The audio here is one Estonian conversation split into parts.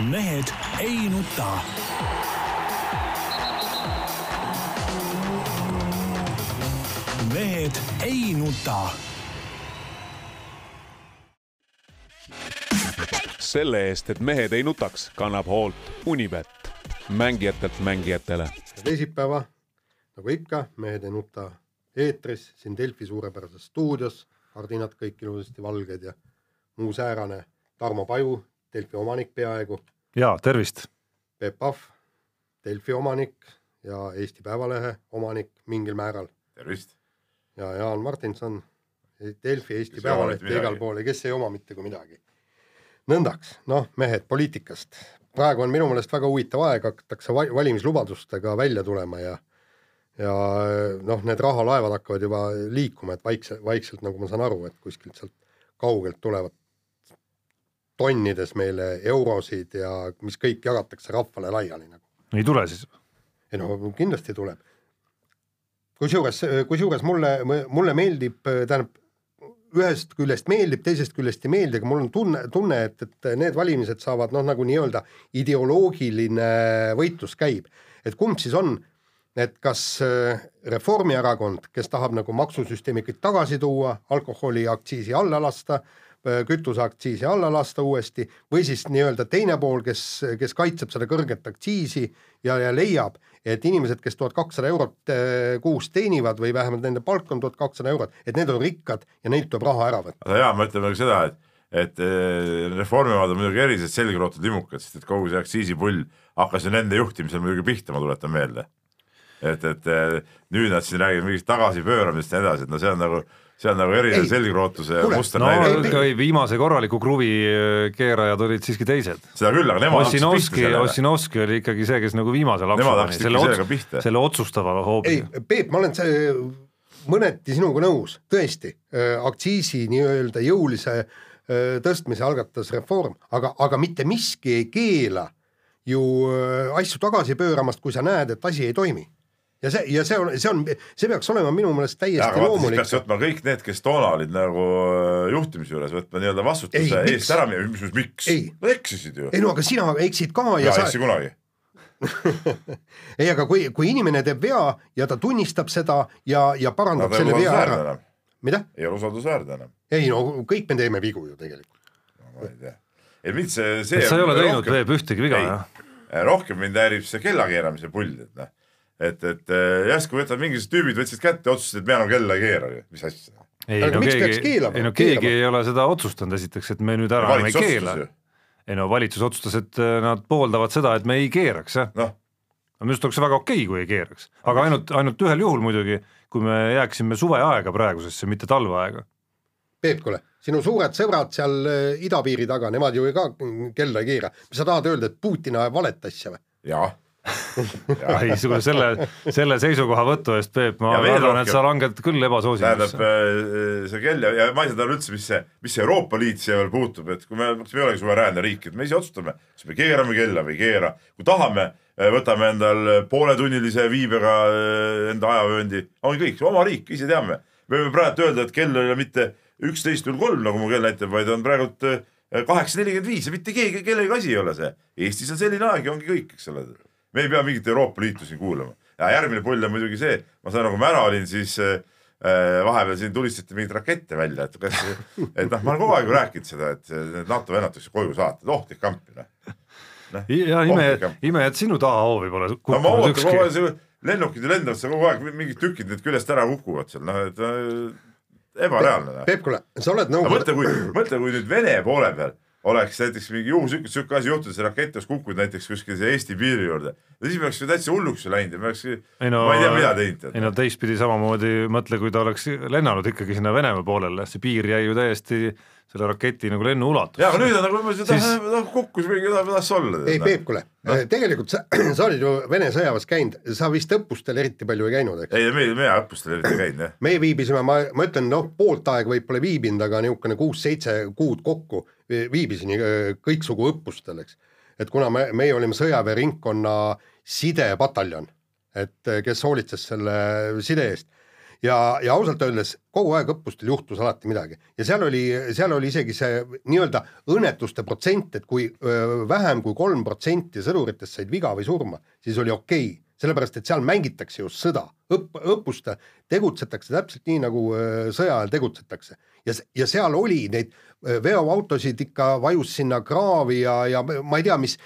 mehed ei nuta. mehed ei nuta. selle eest, et mehed ei nutaks, kannab hoolt Unibet, mängijatelt mängijatele. teisipäeva, nagu ikka, Mehed ei nuta eetris siin Delfi suurepärases stuudios, kardinad kõik ilusasti valged ja muu säärane. Tarmo Paju, Delfi omanik peaaegu, ja tervist. Peep Pahv, Delfi omanik ja Eesti Päevalehe omanik mingil määral tervist. ja Jaan Martinson, Delfi, Eesti Päevaleht ja igal pool ja kes ei oma mitte kui midagi. nõndaks, noh, mehed poliitikast. praegu on minu meelest väga huvitav aeg, hakatakse va- valimislubadustega välja tulema ja ja noh, need rahalaevad hakkavad juba liikuma, et vaikse, vaikselt, nagu ma saan aru, et kuskilt sealt kaugelt tulevad tonnides meile eurosid ja mis kõik jagatakse rahvale laiali nagu ei tule siis? ei no kindlasti tuleb. kusjuures, kusjuures mulle, mulle meeldib, tähendab ühest küljest meeldib, teisest küljest ei meeldi, aga mul on tunne, tunne, et, et need valimised saavad noh, nagu nii-öelda ideoloogiline võitlus käib, et kumb siis on, et kas äh, Reformierakond, kes tahab nagu maksusüsteemi kõik tagasi tuua, alkoholiaktsiisi alla lasta, kütuseaktsiisi alla lasta uuesti või siis nii-öelda teine pool, kes, kes kaitseb seda kõrget aktsiisi ja, ja leiab, et inimesed, kes tuhat kakssada eurot äh, kuus teenivad või vähemalt nende palk on tuhat kakssada eurot, et need on rikkad ja neilt tuleb raha ära võtta. aga jaa, ma ütlen veel seda, et, et eh, Reformierakond on muidugi erilised selgrootud limukad, sest et kogu see aktsiisipull hakkas ju nende juhtimisel muidugi pihta, ma tuletan meelde. et, et nüüd nad siin räägivad mingist tagasipööramisest ja nii edasi, et no see on nagu, see on nagu eriline Ei, selgrootuse muster no näide. ei- ikka viimase korraliku kruvi äh, keerajad olid siiski teised. seda küll, aga nemad Ossinovski. Ossinovski oli ikkagi see, kes nagu viimase laksu Nemad pani, selle ots- selle otsustava hoobi ei, Peep, ma olen see mõneti sinuga nõus, tõesti, aktsiisi nii-öelda jõulise öö, tõstmise algatas reform, aga, aga mitte miski ei keela ju asju tagasi pööramast, kui sa näed, et asi ei toimi. Ja see, ja see on, see on, see peaks olema minu meelest täiesti loomulik peaks. võtma kõik need, kes toona olid nagu äh, juhtimise juures, võtma nii-öelda vastutuse Ei, miks? eest ära, mis, mis, miks Ei.? Nad eksisid ju. ei no aga sina eksid ka ja ja sa ei, eksi kunagi. ei aga kui, kui inimene teeb vea ja ta tunnistab seda ja, ja parandab ei selle vea ära, mida? ei ole usaldusväärne enam, ei no kõik me teeme vigu ju tegelikult. ma ei tea. ei mind see, see sa ei ole teinud, rohkem- Peep, ühtegi viga, jah? rohkem mind häirib see kellakeeramise pull, et noh, et, et eh, järsku võtavad mingisugused tüübid võtsid kätte otsustasid, et me enam kella ei keera mis asja. ei Aga no miks peaks keegi, ei no keegi Keelama? ei ole seda otsustanud esiteks, et me nüüd ära enam ei valitsus keela ei no valitsus otsustas, et äh, nad pooldavad seda, et me ei keeraks, jah. noh, minu arust oleks väga okei, kui ei keeraks, aga ainult, ainult ühel juhul muidugi, kui me jääksime suveaega praegusesse, mitte talveaega. Peep, kuule, sinu suured sõbrad seal äh, idapiiri taga, nemad ju ka kella ei keera. mis sa tahad öelda, et Putin ajab valet asja või? jah. ei, selle, selle seisukohavõtu eest, Peep, ma arvan, et sa langed küll tähendab ebasoosimusse. eh, see kell ja, ja ma ei saa aru üldse, mis see, mis see Euroopa Liit siia veel puutub, et kui me, me ei olegi suveräänne riik, et me ise otsustame, kas me keerame kella või ei keera, kui tahame, võtame endal pooletunnilise viibega enda ajavööndi, ongi kõik, oma riik, ise teame. me võime praegu öelda, et kell ei ole mitte üksteist null kolm, nagu mu kell näitab, vaid on praegult kaheksa nelikümmend viis ja mitte keegi, kellegi asi ei ole see. Eestis on selline aeg ja ongi kõik, eks ole. Me ei pea mingit Euroopa Liitu siin kuulama. ja järgmine pull on muidugi see, ma saan aru, kui ma ära olin, siis äh, vahepeal siin tulistati mingeid rakette välja, et kas, et noh, ma olen kogu aeg ju rääkinud seda, et need NATO vennad tuleks koju saata, et ohtlik kamp ju noh. ja ime ime, et sinu tahahoovi pole no ma kukkunud ootan kogu aeg, ükski. lennukid ju lendavad seal kogu aeg, mingid tükid need küljest ära kukuvad seal, noh et äh, ebareaalne noh. Peep, kuule, sa oled nõukogude mõtle, kui, mõtle, kui nüüd Vene poole peal oleks näiteks mingi juhuslikult siuke asi juhtunud, see rakett oleks kukkunud näiteks kuskil see Eesti piiri juurde, siis me oleks ju täitsa hulluks läinud ja me oleks, ei no ma ei tea, mida teinud. ei no teistpidi samamoodi mõtle, kui ta oleks lennanud ikkagi sinna Venemaa poolele, see piir jäi ju täiesti selle raketi nagu lennu ulatusse. ja aga nüüd on nagu umbes, et Siis- noh, kukkus mingi, tahaks olla. ei, Peep, kuule, tegelikult sa, sa olid ju Vene sõjaväes käinud, sa vist õppustel eriti palju ei käinud, eks? ei, me, me õppustel eriti käinud jah. meie viibisime, ma, ma ütlen, noh, poolt aega võib-olla ei viibinud, aga niisugune kuus-seitse kuud kokku viibisin äh, kõiksugu õppustel, eks. et kuna me, meie olime sõjaväeringkonna sidepataljon, et äh, kes hoolitses selle side eest ja, ja ausalt öeldes kogu aeg õppustel juhtus alati midagi ja seal oli, seal oli isegi see nii-öelda õnnetuste protsent, et kui öö, vähem kui kolm protsenti sõduritest said viga või surma, siis oli okei okay. sellepärast et seal mängitakse just sõda, õpp, õppustel tegutsetakse täpselt nii, nagu öö, sõja ajal tegutsetakse ja, ja seal oli neid öö, veoautosid ikka vajus sinna kraavi ja, ja ma ei tea, mis,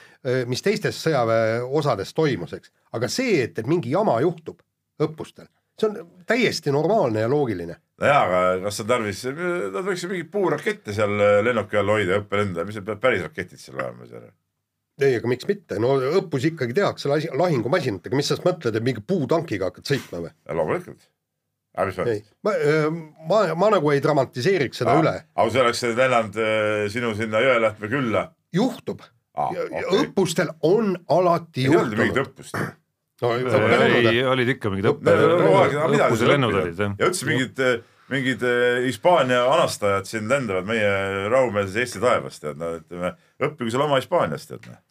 mis teistes sõjaväe osades toimus, eks, aga see, et, et mingi jama juhtub õppustel, see on täiesti normaalne ja loogiline nojaa, aga kas on tarvis, nad võiks ju mingeid puurakette seal lennuki all hoida ja õppelende, mis need päris raketid seal olema seal. ei, aga miks mitte, no õppusi ikkagi tehakse lahingumasinatega, mis sa mõtled, et mingi puutankiga hakkad sõitma või? loomulikult. Aga mis ei mõttes?, ma, ma, ma nagu ei dramatiseeriks seda üle, aga see oleks lennanud äh, sinu sinna Jõelähtme külla, juhtub. okei, õppustel on alati ei olnud mingit õppust. no ei, olid ikka mingid õppe, õppuse lennud olid jah. ja üldse mingid, mingid Hispaania anastajad siin lendavad meie rahumeelses Eesti taevas, tead, no ütleme, õppige seal oma Hispaaniast, tead. noh.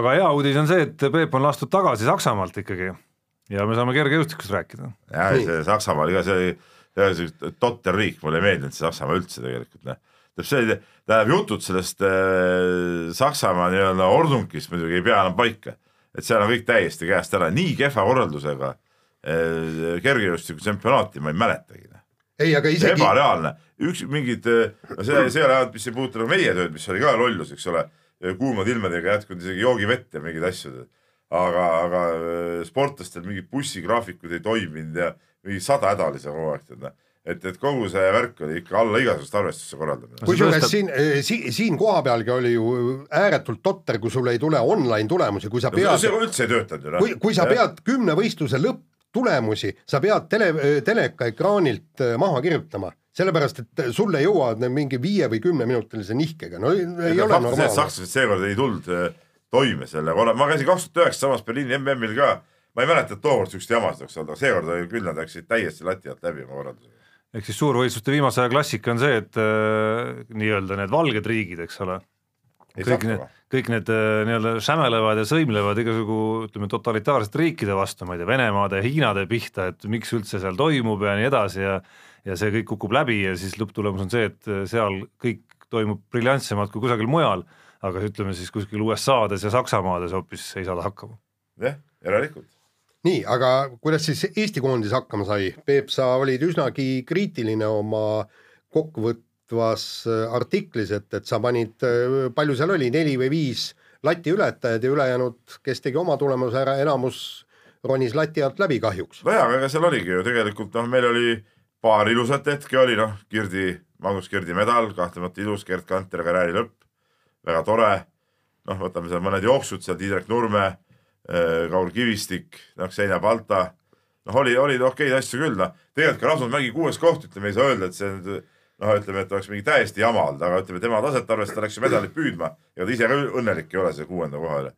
aga hea uudis on see, et Peep on lastud tagasi Saksamaalt ikkagi ja me saame kergejõustikust rääkida. jah, see Saksamaal, ega see, see totter riik, mulle ei meeldinud see Saksamaa üldse tegelikult, noh. tähendab see, tähendab jutud sellest äh, Saksamaa nii-öelda ordunkist muidugi ei pea enam paika. et seal on kõik täiesti käest ära, nii kehva korraldusega äh, kergejõustiku tsempionaati ma ei mäletagi. ei, aga isegi, ebareaalne, üks mingid, no see, see ei ole ainult, mis ei puuduta nagu meie tööd, mis oli ka lollus, eks ole, kuumade ilmadega jätkunud isegi joogivett ja mingeid asju. aga, aga äh, sportlastel mingid bussigraafikud ei toiminud ja mingi sada häda oli seal kogu aeg, tead noh. et, et kogu see värk oli ikka alla igasugust arvestuse korraldamine. kusjuures siin, siin, siin kohapealgi oli ju ääretult totter, kui sul ei tule online tulemusi, kui sa see pead, üldse ei töötanud ju noh. kui, kui sa pead kümne võistluse lõpptulemusi, sa pead tele, teleka ekraanilt äh, maha kirjutama, sellepärast et sulle jõuavad need mingi viie või kümneminutilise nihkega, no ei, ei ole see, normaalne. sakslased seekord ei tulnud äh, toime selle korra, ma käisin kaks tuhat üheksa samas Berliini MM-il ka, ma ei mäleta, et tookord siukest jamasid oleks olnud, aga seekord oli küll nad läksid täiesti lati alt läbi oma korraldusega. ehk siis suurvõistluste viimase aja klassika on see, et äh, nii-öelda need valged riigid, eks ole, kõik need, kõik need äh, nii-öelda sämelevad ja sõimlevad igasugu ütleme totalitaarsete riikide vastu, ma ei tea, Venemaade ja Hiinade pihta, et miks üldse seal toimub ja nii edasi ja ja see kõik kukub läbi ja siis lõpptulemus on see, et äh, seal kõik toimub briljantsemalt kui kusagil mujal, aga ütleme siis kuskil USA-des ja Saksamaades hoopis ei saada hakkama. jah, järelikult. nii, aga kuidas siis Eesti koondis hakkama sai? Peep, sa olid üsnagi kriitiline oma kokkuvõtvas äh, artiklis, et, et sa panid, palju seal oli, neli või viis lati ületajad ja ülejäänud, kes tegi oma tulemuse ära, enamus ronis lati alt läbi kahjuks. nojah, aga seal oligi ju tegelikult noh, meil oli paar ilusat hetke oli noh, Kirdi, Magnus Kirdi medal, kahtlemata ilus, Gerd Kanter karjääri lõpp, väga tore. noh, võtame seal mõned jooksud sealt, Indrek Nurme, Kaur Kivistik, noh, Xenia Balta. noh, oli, olid okeid asju küll, noh, tegelikult ka Rasmus Mägi kuues koht, ütleme, ei saa öelda, et see nüüd noh, ütleme, et oleks mingi täiesti jama olnud, aga ütleme tema taset arvestades läks ju medalit püüdma ja ta ise ka õnnelik ei ole selle kuuenda koha üle.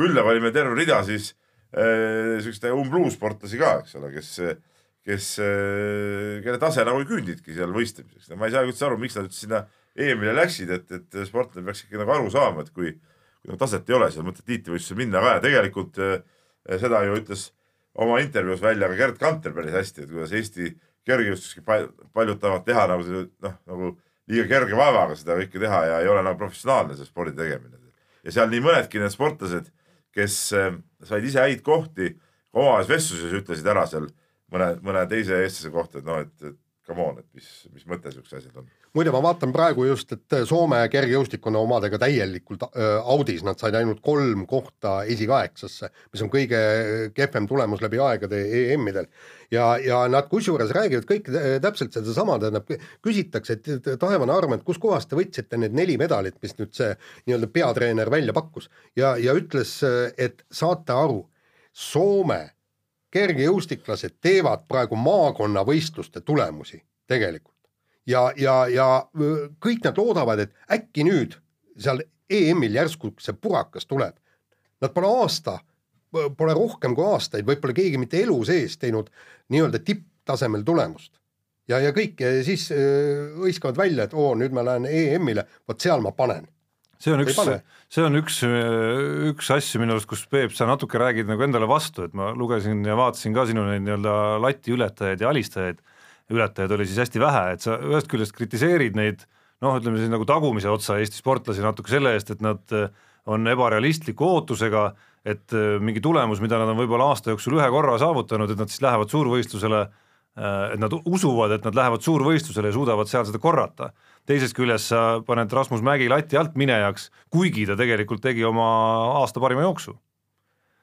küll aga oli meil terve rida siis äh, siukseid umbluusportlasi ka, eks ole, kes, kes, kelle tase nagu ei küündinudki seal võistlemiseks. ma ei saa üldse aru, miks nad üldse sinna EM-ile läksid, et, et sportlane peaks ikkagi nagu aru saama, et kui, kui nagu taset ei ole, siis on mõtet tiitlivõistlusele minna ka ja tegelikult äh, seda ju ütles oma intervjuus välja ka Gerd Kanter päris hästi, et kuidas Eesti kergejõustiski pal- paljud tahavad teha nagu noh, nagu liiga kerge vaevaga seda kõike teha ja ei ole nagu professionaalne see spordi tegemine. ja seal nii mõnedki need sportlased, kes äh, said ise häid kohti, omavahelises vestluses ütlesid ära seal mõne, mõne teise eestlase kohta, et noh, et, et come on, et mis, mis mõte siuksed asjad on. muide, ma vaatan praegu just, et Soome kergejõustik on omadega täielikult äh, audis, nad said ainult kolm kohta esikaheksasse, mis on kõige kehvem tulemus läbi aegade EM-idel. ja, ja nad kusjuures räägivad kõik äh, täpselt sedasama, tähendab, küsitakse, et taevane arm, et kuskohast te võtsite need neli medalit, mis nüüd see nii-öelda peatreener välja pakkus ja, ja ütles, et saate aru, Soome kergejõustiklased teevad praegu maakonnavõistluste tulemusi tegelikult ja, ja, ja kõik nad loodavad, et äkki nüüd seal EM-il järsku see purakas tuleb. Nad pole aasta, pole rohkem kui aastaid, võib-olla keegi mitte elu sees teinud nii-öelda tipptasemel tulemust. ja, ja kõik ja siis hõiskavad välja, et oo, nüüd ma lähen EM-ile, vot seal ma panen. see on üks see on üks, üks asju minu arust, kus Peep, sa natuke räägid nagu endale vastu, et ma lugesin ja vaatasin ka sinu neid nii-öelda lati ületajaid ja alistajaid ületajaid oli siis hästi vähe, et sa ühest küljest kritiseerid neid noh, ütleme siis nagu tagumise otsa Eesti sportlasi natuke selle eest, et nad äh, on ebarealistliku ootusega, et äh, mingi tulemus, mida nad on võib-olla aasta jooksul ühe korra saavutanud, et nad siis lähevad suurvõistlusele, et nad usuvad, et nad lähevad suurvõistlusele ja suudavad seal seda korrata. teisest küljest sa paned Rasmus Mägi lati alt minejaks, kuigi ta tegelikult tegi oma aasta parima jooksu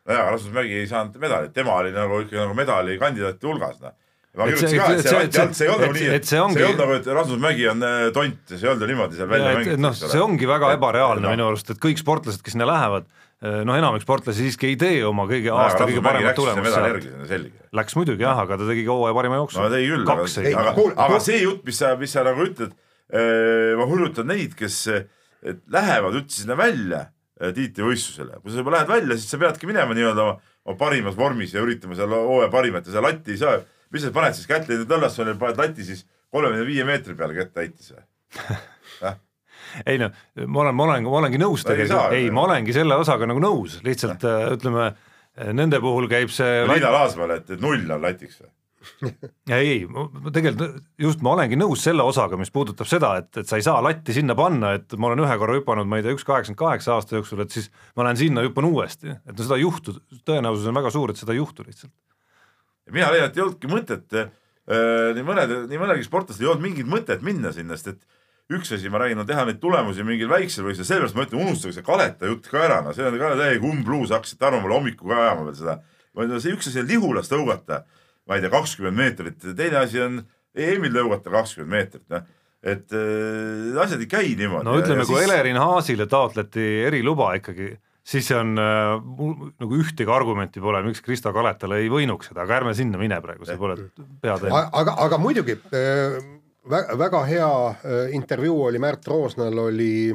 nojah, Rasmus Mägi ei saanud medalit, tema oli nagu ikka nagu medalikandidaatide hulgas, noh. Ma kirjutasin ka, et see lati alt, see ei olnud nagu nii, et see ei olnud nagu, et Rasmus Mägi on äh, tont ja see ei olnud ju niimoodi seal välja mängitud. noh, see ongi väga ebareaalne minu arust, et kõik sportlased, kes sinna lähevad, noh, enamik sportlasi siiski ei tee oma kõige aasta kõige paremat tulemust medali seal. järgi, see on selge Läks muidugi jah, aga ta tegi hooaja parima jooksu no tegi küll, aga, aga, aga see jutt, mis sa, mis sa nagu ütled, ma hullutan neid, kes lähevad üldse sinna välja tiitlivõistlusele, kui sa juba lähed välja, siis sa peadki minema nii-öelda oma, parimas vormis ja üritama seal hooaja parimat ja seda latti ei saa. Mis sa paned siis? Kätlini Tõllassonile, paned lati siis kolmekümne viie meetri peale kätt täitis või? ei noh, ma olen, ma olen, ma olengi nõus No tegelikult, ei, ma olengi selle osaga nagu nõus, lihtsalt äh, ütleme, nende puhul käib see Liina Laasmäele, et null on latiks või? ei, tegelikult just ma olengi nõus selle osaga, mis puudutab seda, et, et sa ei saa latti sinna panna, et ma olen ühe korra hüpanud, ma ei tea, üks kaheksakümmend kaheksa aasta jooksul, et siis ma lähen sinna, hüppan uuesti, et no seda ei juhtu, tõenäosus on väga suur, et seda ei juhtu lihtsalt. Mina leian, et ei olnudki mõtet äh,, nii mõned, nii mõnelgi sportlasel ei olnud mingit mõtet minna sinna, sest et üks asi, ma räägin, on teha neid tulemusi mingil väiksel võistlusel, sellepärast ma ütlen, unustage see Kaleta jutt ka ära, no see on ka täiega umbluus, hakkasite arvama mulle hommikul ka ajama veel seda. ma ütlen, see üks asi on Lihulas tõugata, ma ei tea, kakskümmend meetrit, teine asi on EM-il tõugata kakskümmend meetrit, noh. et äh, asjad ei käi niimoodi. no ütleme, kui Elerin Haasile taotleti eriluba ikkagi, siis see on äh, nagu ühtegi argumenti pole, miks Krista Kaletale ei võinuks seda, aga ärme sinna mine praegu, see pole peateema. aga, aga muidugi äh, väga, väga hea äh, intervjuu oli Märt Roosnal oli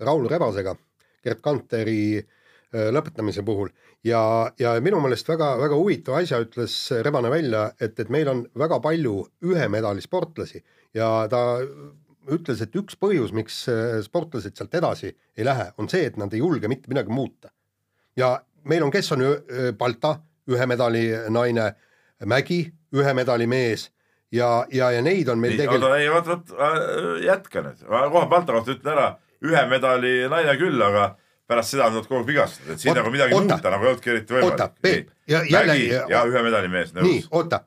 Raul Rebasega Gerd Kanteri äh, lõpetamise puhul ja, ja minu meelest väga-väga huvitava asja ütles Rebane välja, et, et meil on väga palju ühe medali sportlasi ja ta ütles, et üks põhjus, miks äh, sportlased sealt edasi ei lähe, on see, et nad ei julge mitte midagi muuta. ja meil on, kes on Balta, ühe medali naine, Mägi, ühe medali mees ja, ja, ja neid on meil tegelikult oota, ei vot, vot äh, jätka nüüd, ma kohe Balta kohta ütlen ära, ühe medali naine küll, aga pärast seda on nad kogu aeg vigastatud, et siin Oota, nagu midagi oota. muuta nagu ei olnudki eriti võimalik. Oota, Peep, ja jälle- Mägi ja ühe medali mees nii nõus., oota,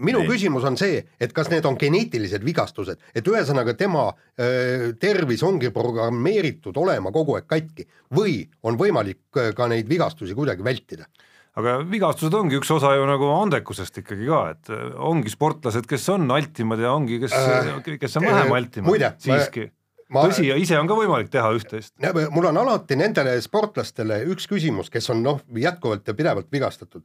minu Nii. nii. küsimus on see, et kas need on geneetilised vigastused, et ühesõnaga tema öö, tervis ongi programmeeritud olema kogu aeg katki või on võimalik öö, ka neid vigastusi kuidagi vältida? aga vigastused ongi üks osa ju nagu andekusest ikkagi ka, et äh, ongi sportlased, kes on altimad ja ongi, kes Äh, äh,, kes on vähem äh, altimad muide, ma- siiski. Ma- tõsi, ja ise on ka võimalik teha üht-teist. mul on alati nendele sportlastele üks küsimus, kes on noh, jätkuvalt ja pidevalt vigastatud.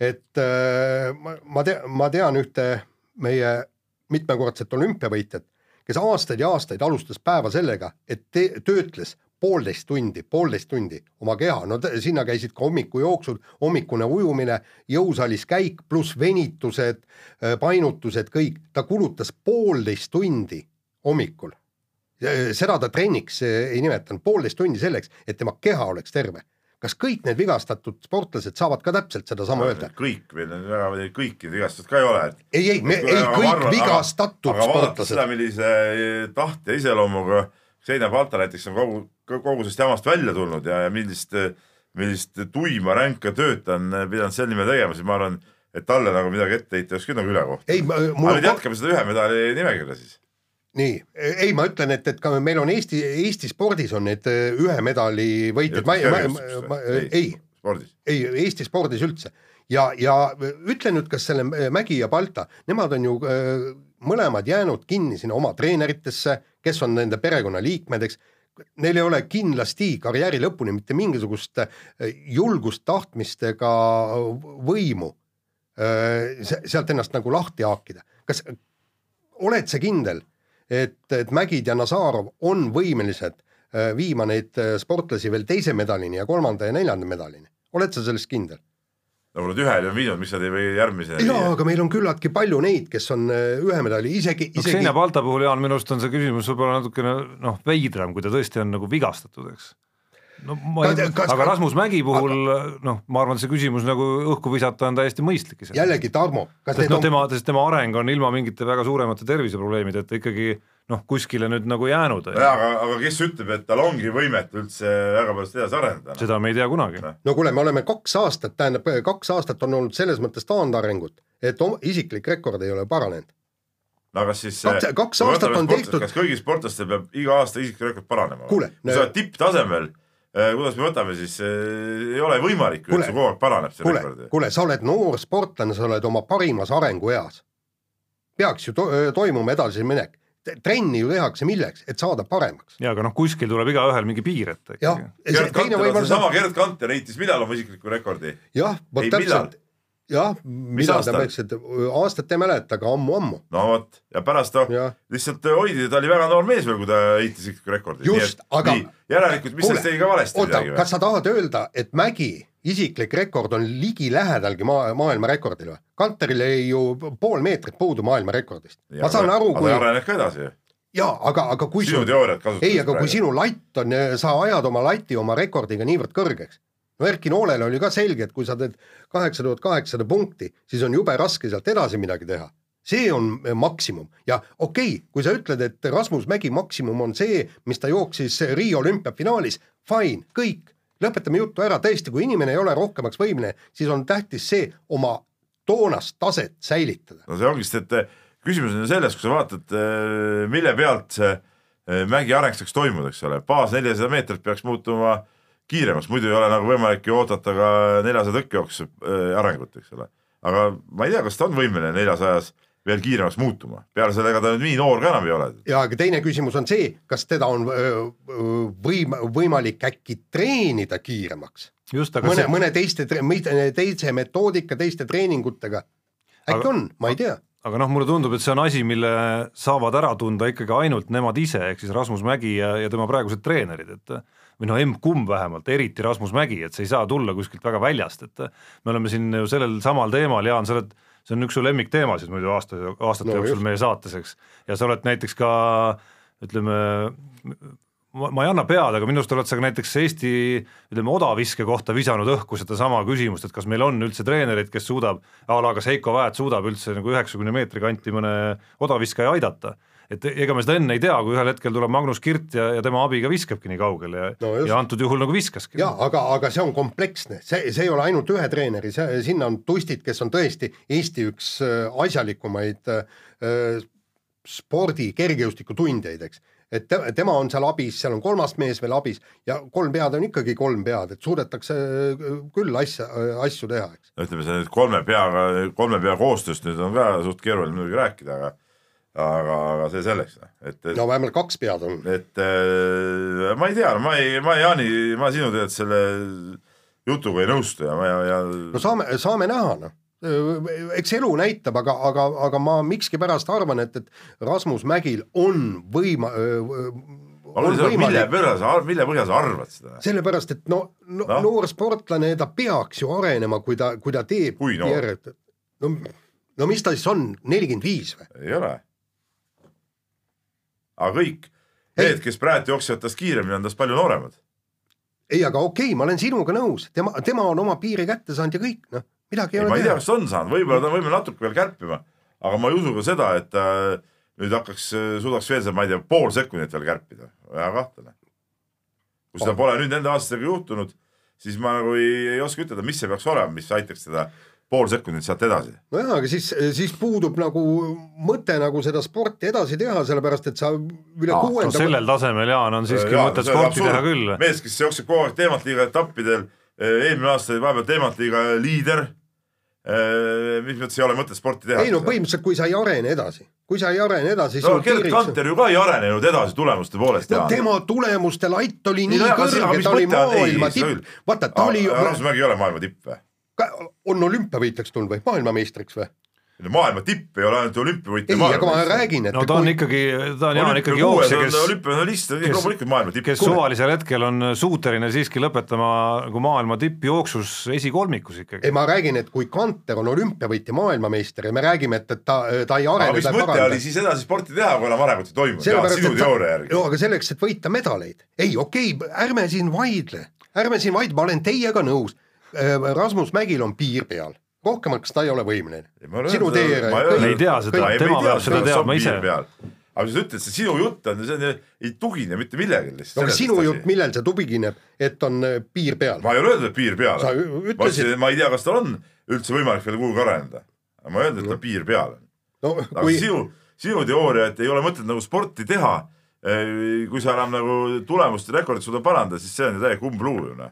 et äh, ma, ma tean, ma tean ühte meie mitmekordset olümpiavõitjat, kes aastaid ja aastaid alustas päeva sellega, et te, töötles poolteist tundi, poolteist tundi oma keha, no sinna käisid ka hommikujooksud, hommikune ujumine, jõusaalis käik pluss venitused, painutused, kõik, ta kulutas poolteist tundi hommikul. Seda ta trenniks eh, ei nimetanud, poolteist tundi selleks, et tema keha oleks terve. kas kõik need vigastatud sportlased saavad ka täpselt sedasama öelda? kõik meil on väga, kõiki vigastatud ka ei ole, ei, ei, me, ei kõik arvan- vigastatud aga vaadates seda, sportlased. millise tahte ja iseloomuga Seina Palta näiteks on kogu, kogu sellest jamast välja tulnud ja, ja millist, millist tuima ränka tööd ta on pidanud selle nimel tegema, siis ma arvan, et talle nagu midagi ette heita ei oleks küll nagu ülekohta. ei, aga nüüd jätkame seda ühe medali nimekirja siis. nii, ei, ma ütlen, et, et ka meil on Eesti, Eesti spordis on need eh, ühe medali võitjad, ma, ma, ma, ei spordis. ei Eesti spordis üldse ja, ja ütle nüüd, kas selle Mägi ja Balta, nemad on ju öö, mõlemad jäänud kinni sinna oma treeneritesse, kes on nende perekonnaliikmed, eks. Neil ei ole kindlasti karjääri lõpuni mitte mingisugust öö, julgust, tahtmist ega võimu se- sealt ennast nagu lahti haakida. kas oled sa kindel, et, et Mägid ja Nazarov on võimelised öö, viima neid öö, sportlasi veel teise medalini ja kolmanda ja neljanda medalini? oled sa selles kindel? no kui nad ühele on viinud, miks nad ei või järgmisena jaa, aga meil on küllaltki palju neid, kes on öö, ühe medali, isegi, no isegi Xenia Balta puhul, Jaan, minu arust on see küsimus võib-olla natukene noh, veidram, kui ta tõesti on nagu vigastatud, eks. No ma ei, Kas- kas- aga Rasmus Mägi puhul noh, ma arvan, et see küsimus nagu õhku visata on täiesti mõistlik jällegi Tarmo, kas sest need noh, on tema, sest tema areng on ilma mingite väga suuremate terviseprobleemideta ikkagi noh, kuskile nüüd nagu jäänud, jaa, aga, aga kes ütleb, et tal ongi võimet üldse väga palju edasi arendada? seda me ei tea kunagi. no kuule, me oleme kaks aastat, tähendab kaks aastat on olnud selles mõttes taandarengut, et isiklik rekord ei ole paranenud. no aga siis Kaks- kaks aastat on tehtud- kas kõigil sportlastel peab iga aasta isiklik rekord paranema? Kui sa oled tipptasemel, kuidas me võtame siis, ei ole võimalik et see kogu aeg paraneb, see kuule rekord., kuule, sa oled noor sportlane, sa oled oma parimas arengueas. peaks ju to toimuma edasiminek. trenni ju tehakse milleks, et saada paremaks. ja aga noh, kuskil tuleb igaühel mingi piir ette jah Gerd Kanter seesama Gerd Kanter heitis millal oma isikliku rekordi? jah, vot täpselt, jah, millal ta aastal? peaks, et aastat ei mäleta, aga ammu-ammu. no vot, ja pärast ta Jah. lihtsalt hoidi, ta oli väga noor mees veel, kui ta heitis isikliku rekordi. Just, aga- järelikult, mis sellest tegi ka valesti oota kas sa tahad öelda, et Mägi isiklik rekord on ligilähedalgi maa, maailmarekordile või? Kanteril jäi ju pool meetrit puudu maailmarekordist. ma saan aru, kui. aga areneb ka edasi ju. jaa, aga, aga kui sinu teooriat kasutades. ei, aga kui sinu latt on, sa ajad oma lati oma rekordiga niivõrd kõrgeks. No Erki Noolele oli ka selge, et kui sa teed kaheksa tuhat kaheksasada punkti, siis on jube raske sealt edasi midagi teha. see on eh, maksimum ja okei okay,, kui sa ütled, et Rasmus Mägi maksimum on see, mis ta jooksis Riia olümpiafinaalis, fine, kõik, lõpetame jutu ära, tõesti, kui inimene ei ole rohkemaks võimeline, siis on tähtis see oma toonast taset säilitada. no see ongi, sest et küsimus on ju selles, kui sa vaatad, mille pealt see eh, mägi areng saaks toimuda, eks ole, baas nelisada meetrit peaks muutuma kiiremaks, muidu ei ole nagu võimalik ju oodata ka neljasaja tõkkejooksu eh, arengut, eks ole. aga ma ei tea, kas ta on võimeline neljasajas veel kiiremaks muutuma, peale selle, ega ta nüüd nii noor ka enam ei ole. ja aga teine küsimus on see, kas teda on öö, võim-, võimalik äkki treenida kiiremaks just, aga mõne, see, mõne teiste, teise metoodika, teiste treeningutega. äkki Aga- on, ma ei tea. aga noh, mulle tundub, et see on asi, mille saavad ära tunda ikkagi ainult nemad ise, ehk siis Rasmus Mägi ja, ja tema praegused treenerid, et või noh, emb-kumb vähemalt, eriti Rasmus Mägi, et see ei saa tulla kuskilt väga väljast, et me oleme siin ju sellel samal teemal, Jaan, sa oled, see on üks su lemmikteemasid muidu aasta, aastate No jooksul meie saates, eks, ja sa oled näiteks ka ütleme, ma, ei anna pead, aga minu arust oled sa ka näiteks Eesti ütleme odaviske kohta visanud õhku sedasama küsimust, et kas meil on üldse treenerit, kes suudab a la kas Heiko Väet suudab üldse nagu üheksakümne meetri kanti mõne odaviskaja aidata. Et ega me seda enne ei tea, kui ühel hetkel tuleb Magnus Kirt ja, ja tema abiga viskabki nii kaugele ja No just. ja antud juhul nagu viskaski. ja aga, aga see on kompleksne, see, see ei ole ainult ühe treeneri, see, sinna on Tustid, kes on tõesti Eesti üks äh, asjalikumaid äh, spordi kergejõustikutundjaid, eks. et te, tema on seal abis, seal on kolmas mees veel abis ja kolm pead on ikkagi kolm pead, et suudetakse äh, küll asja, asju teha, eks. ütleme, see nüüd kolme peaga, kolme pea koostööst nüüd on ka suht keeruline muidugi rääkida, aga aga, aga see selleks, et, et no vähemalt kaks pead on. et äh, ma ei tea, ma ei, ma Jaani, ma sinu tead selle jutuga ei nõustu ja ma ja, ja no saame, saame näha, noh. eks elu näitab, aga, aga, aga ma miskipärast arvan, et, et Rasmus Mägil on võima-, ma on mõtlen, mille põhjal sa, mille põhjal sa arvad seda? sellepärast et no, no, Noh. no. noor sportlane, ta peaks ju arenema, kui ta, kui ta teeb Kui noor? no, no mis ta siis on, nelikümmend viis või? ei ole. Aga kõik. Need, kes praegu jooksevad tast kiiremini, on tast palju nooremad. ei, aga okei okay,, ma olen sinuga nõus, tema, tema on oma piiri kätte saanud ja kõik, noh, midagi ei ei, ma ole ei tea, teha. kas ta on saanud, võib-olla ta võimeline natuke veel kärpima, aga ma ei usu ka seda, et ta nüüd hakkaks, suudaks veel seal, ma ei tea, pool sekundit veel kärpida, väga kahtlane. kui seda pole nüüd nende aastatega juhtunud, siis ma nagu ei, ei oska ütelda, mis see peaks olema, mis aitaks teda pool sekundit sealt edasi. nojah, aga siis, siis puudub nagu mõte nagu seda sporti edasi teha, sellepärast et sa üle no kuuenda sellel tasemel, Jaan, on siiski Jaa, mõtet see on sporti absurd. teha küll. mees, kes jookseb kogu aeg teemant liiga etappidel, eelmine aasta oli vahepeal teemant liiga liider. mis mõttes ei ole mõtet sporti teha? ei no põhimõtteliselt, kui sa ei arene edasi, kui sa ei arene edasi, siis no Gerd Kanter ju ka ei arenenud edasi tulemuste poolest. no tema tulemuste latt oli nii no aga kõrge, ta oli maailma tipp küll., vaata ta oli ju, Rasmus Mägi ei ole maailma tipp või? On olümpiavõitjaks tulnud või maailmameistriks või? maailma tipp ei ole ainult olümpiavõitja. ei, aga ma räägin, et no ta on kui- ikkagi, ta on Jaan ikkagi jooksja, kes olümpiamedalist, kes- loomulikult maailma tipp. kes suvalisel hetkel on suuteline siiski lõpetama nagu maailma tippjooksus esikolmikus ikkagi ei, ma räägin, et kui Kanter on olümpiavõitja maailmameister ja me räägime, et, et ta, ta ei aga arene, mis ta ei mõte paranda oli. siis edasi sporti teha, kui enam arengut ei toimu? sinu teooria järgi. no aga selleks, et võita medaleid, ei okei okay,, ärme siin vaidle, ärme siin vaid, ma olen teiega nõus. Rasmus Mägil on piir peal, rohkemaks ta ei ole võimeline. sinu tee, Me ei tea seda, Ma tema peab seda teadma on ise. aga sa ütled, see sinu jutt on, see on, ei tugine mitte millelegi no lihtsalt aga. sinu jutt, millel see tugineb, et on äh, piir peal? ma ei ole öelnud, et piir peal Sa ma ütlesid- ma ei tea, kas tal on üldse võimalik veel kuhugi areneda. ma ei öelnud, et tal piir peal on. no aga kui sinu, sinu teooria, et ei ole mõtet nagu sporti teha, kui sa enam nagu tulemust ja rekordit suudad parandada, siis see on ju täielik umbluu ju noh.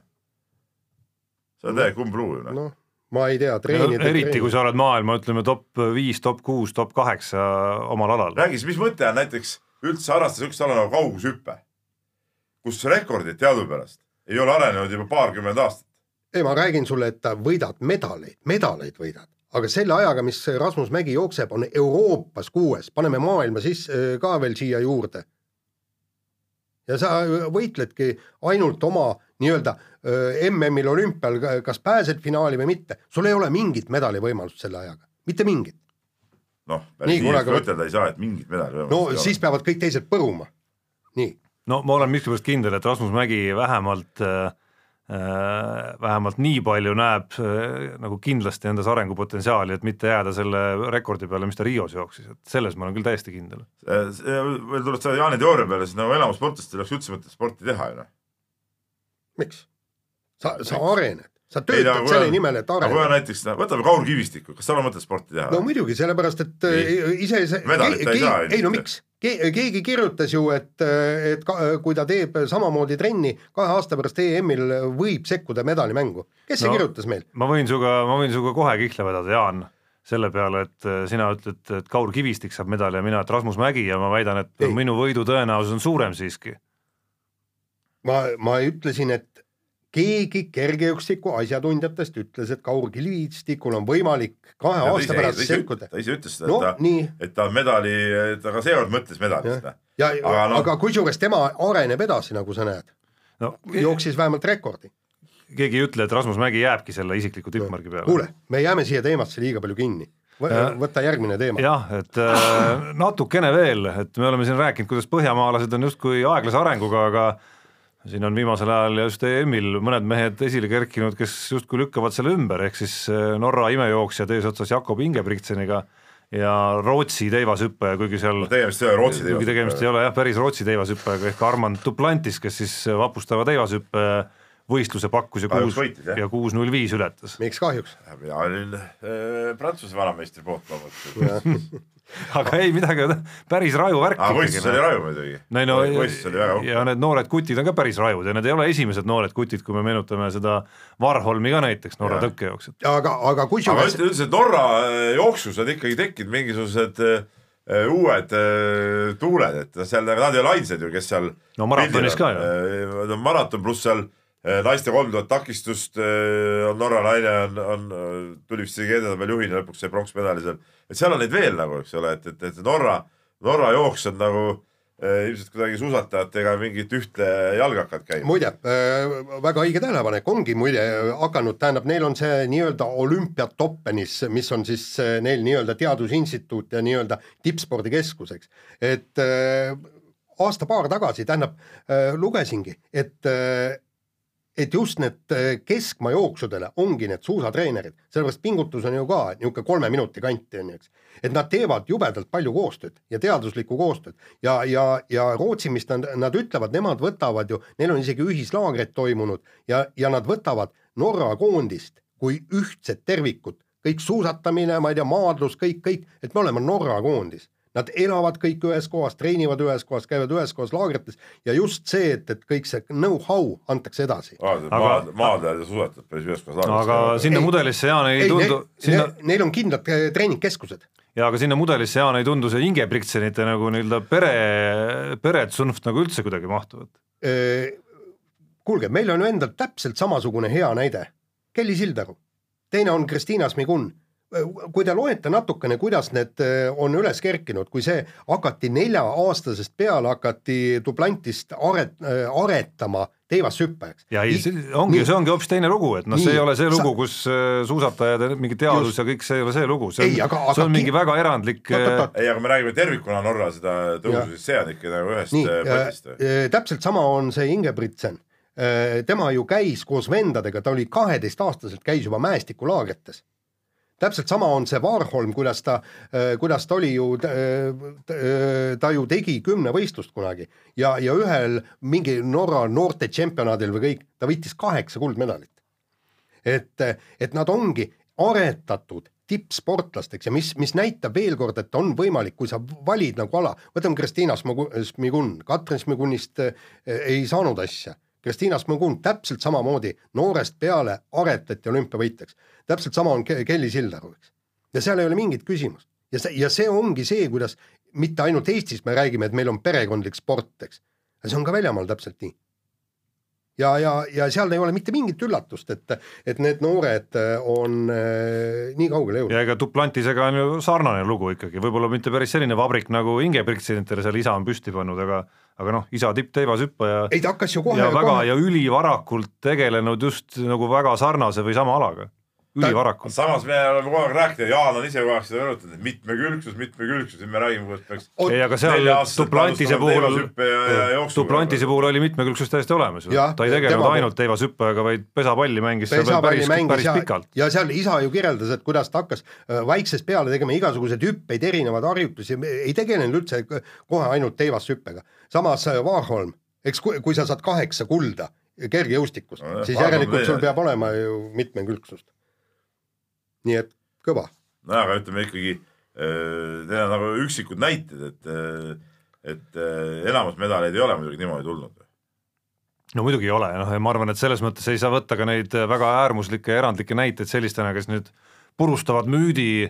See on täielik umbluu ju noh. noh, ma ei tea, treenida. eriti kui sa oled maailma, ütleme top viis, top kuus, top kaheksa omal alal. räägi siis, mis mõte on näiteks üldse harrastada siukest ala nagu kaugushüpe, kus rekordid teadupärast ei ole arenenud juba paarkümmend aastat. ei, ma räägin sulle, et võidad medaleid, medaleid võidad, aga selle ajaga, mis Rasmus Mägi jookseb, on Euroopas kuues, paneme maailma sisse ka veel siia juurde. ja sa võitledki ainult oma nii-öelda MM-il olümpial, kas pääsed finaali või mitte, sul ei ole mingit medalivõimalust selle ajaga, mitte mingit. noh, päris nii aga- ütelda ei saa, et mingit medali no siis peavad kõik teised põruma. nii, no ma olen miskipärast kindel, et Rasmus Mägi vähemalt äh, äh, vähemalt nii palju näeb äh, nagu kindlasti endas arengupotentsiaali, et mitte jääda selle rekordi peale, mis ta Rios jooksis, et selles ma olen küll täiesti kindel. veel tuled sa Jaani teooria peale, siis nagu enamus sportlastel oleks üldse mõtet sporti teha ju noh. miks? sa, sa arened, sa Ei, töötad kui selle on- nimel, et aga kui on areneda. näiteks, võtame Kaur Kivistiku, kas tal on mõtet sporti teha no? muidugi, sellepärast et Nii. äh, ise see Medalit ta ei saa ei no miks, keegi kirjutas ju, et, et ka, kui ta teeb samamoodi trenni kahe aasta pärast EM-il võib sekkuda medalimängu. kes see No. kirjutas meil? ma võin sinuga, ma võin sinuga kohe kihla vedada, Jaan, selle peale, et äh, sina ütled, et Kaur Kivistik saab medali ja mina, et Rasmus Mägi ja ma väidan, et Ei. minu võidu tõenäosus on suurem siiski. ma, ma ütlesin, et keegi kergejõustiku asjatundjatest ütles, et Kaur Kivistikul on võimalik kahe aasta pärast sekkuda. ta ise ütles seda, no et ta, et ta medali, ta ka seekord mõtles medalist noh. ja Aga aga, noh- aga kusjuures tema areneb edasi, nagu sa näed, no jooksis vähemalt rekordi. keegi ei ütle, et Rasmus Mägi jääbki selle isikliku tippmargi peale. kuule, me jääme siia teemasse liiga palju kinni. Ja- võta järgmine teema. jah, et äh, natukene veel, et me oleme siin rääkinud, kuidas põhjamaalased on justkui aeglase arenguga, aga siin on viimasel ajal just EM-il mõned mehed esile kerkinud, kes justkui lükkavad selle ümber, ehk siis äh, Norra imejooksja eesotsas Jakob Ingebrigtseniga ja Rootsi teivashüppaja, kuigi seal tegemist ei ole Rootsi kuigi tegemist ei ole jah, päris Rootsi teivashüppajaga ehk Armand Duplantis, kes siis vapustava teivashüppe võistluse pakkus ja kuus ja kuus null viis ületas. miks kahjuks? mina olin äh, Prantsuse vanameistri poolt loomulikult. aga ei midagi, päris raju värk aga võistlus oli raju muidugi. no ei no võistlus oli väga uhke. ja need noored kutid on ka päris rajud ja need ei ole esimesed noored kutid, kui me meenutame seda Varholmi ka näiteks, Norra tõkkejooksjat. aga, aga aga kusjuures üldse, üldse Norra äh, jooksus on ikkagi tekkinud mingisugused äh, uued äh, tuuled, et seal, nad ei ole ainsad ju, kes seal No maratonis ka ju. no maraton pluss seal äh, naiste kolm tuhat takistust äh, Norra naine on, on, tuli vist isegi edetabel juhina lõpuks see pronksmedali seal. et seal on neid veel nagu, eks ole, et, et, et Norra, Norra jooks on nagu äh, ilmselt kuidagi suusatajatega mingit ühte jalga hakanud käima. muide äh,, väga õige tähelepanek, ongi muide hakanud, tähendab, neil on see nii-öelda olümpiatoppenis, mis on siis äh, neil nii-öelda teadusinstituut ja nii-öelda tippspordikeskus, eks. et äh, aasta-paar tagasi, tähendab äh,, lugesingi, et äh, et just need äh, keskmaa jooksudele ongi need suusatreenerid, sellepärast pingutus on ju ka niisugune kolme minuti kanti on ju, eks. et nad teevad jubedalt palju koostööd ja teaduslikku koostööd. Ja, ja, ja Rootsi, mis nad, nad ütlevad, nemad võtavad ju, neil on isegi ühislaagrid toimunud ja, ja nad võtavad Norra koondist kui ühtset tervikut, kõik suusatamine, ma ei tea, maadlus, kõik, kõik, et me oleme Norra koondis Nad elavad kõik ühes kohas, treenivad ühes kohas, käivad ühes kohas laagrites ja just see, et, et kõik see know-how antakse edasi. maad, maadlejad ja suusatajad päris ühes kohas. aga sinna Ei. mudelisse, Jaan, ei ei, tundu, neil, sinna neil, neil on kindlad äh, treeningkeskused. ja aga sinna mudelisse, Jaan, ei tundu see Ingebrigtsenite nagu nii-öelda pere, peretsunft nagu üldse kuidagi mahtuvat. kuulge, meil on ju endal täpselt samasugune hea näide, Kelly Sildaru, teine on Kristiina Smigun. Kui te loete natukene, kuidas need öö, on üles kerkinud, kui see hakati nelja-aastasest peale hakati duplantist aret-, aretama teivashüppajaks. ja ei, see ongi, see ongi hoopis teine lugu, et noh, see ei ole see lugu, kus äh, suusatajad ja mingi teadus Just. ja kõik, see ei ole see lugu, see on aga-, aga see on ki- mingi väga erandlik äh, ei, aga me räägime tervikuna Norra seda tõusu, siis see on ikka nagu ühest äh, potist. äh,, täpselt sama on see Ingebritsen. tema ju käis koos vendadega, ta oli kaheteistaastaselt käis juba mäestikulaagrites täpselt sama on see Warholm, kuidas ta, kuidas ta oli ju, ta ju tegi kümnevõistlust kunagi. Ja, ja ühel mingi Norra noorte tšempionaadil või kõik, ta võitis kaheksa kuldmedalit. et, et nad ongi aretatud tippsportlasteks ja mis, mis näitab veel kord, et on võimalik, kui sa valid nagu ala, võtame Kristiina Smigun, Katrin Smigunist ei saanud asja Kristiina Smogun täpselt samamoodi noorest peale aretati olümpiavõitjaks. täpselt sama on Ke- Kelly Sildaru, eks. ja seal ei ole mingit küsimust. ja see, ja see ongi see, kuidas mitte ainult Eestis me räägime, et meil on perekondlik sport, eks. aga see on ka väljamaal täpselt nii. ja, ja, ja seal ei ole mitte mingit üllatust, et, et need noored on äh, nii kaugele jõudnud. ja ega Duplantisega on ju sarnane lugu ikkagi, võib-olla mitte päris selline vabrik nagu Ingebrigtsenitele seal isa on püsti pannud, aga aga noh, isa tippteivashüppaja ei ta hakkas ju kohe ja väga kohe ja ülivarakult tegelenud just nagu väga sarnase või sama alaga, ülivarakult. samas me oleme kogu aeg rääkinud, Jaan on ise kogu aeg seda rõhutanud, et mitmekülgsus, mitmekülgsus, nüüd me räägime, kuidas peaks ei, aga seal Duplantise puhul ja- ja. Duplantise puhul oli mitmekülgsus täiesti olemas ju, ta ei tegelenud tema- ainult teivashüppajaga, vaid pesapalli mängis pesapalli päris, mängis päris ja, pikalt. ja seal isa ju kirjeldas, et kuidas ta hakkas äh, väiksest peale tegema igasuguseid hüppeid, erinevaid harjutusi, ei tegelenud üldse k- kohe ainult teivashüppega. samas äh, Warholm, eks kui, kui sa saad kaheksa kulda kergejõustikus Nojah, siis järelikult sul peab olema ju mitmekülgsust. Nii et kõva. nojah, aga ütleme ikkagi, need on nagu üksikud näited, et, et äh, enamus medaleid ei ole muidugi niimoodi tulnud. no muidugi ei ole, noh ja ma arvan, et selles mõttes ei saa võtta ka neid väga äärmuslikke ja erandlikke näiteid sellistena, kes nüüd purustavad müüdi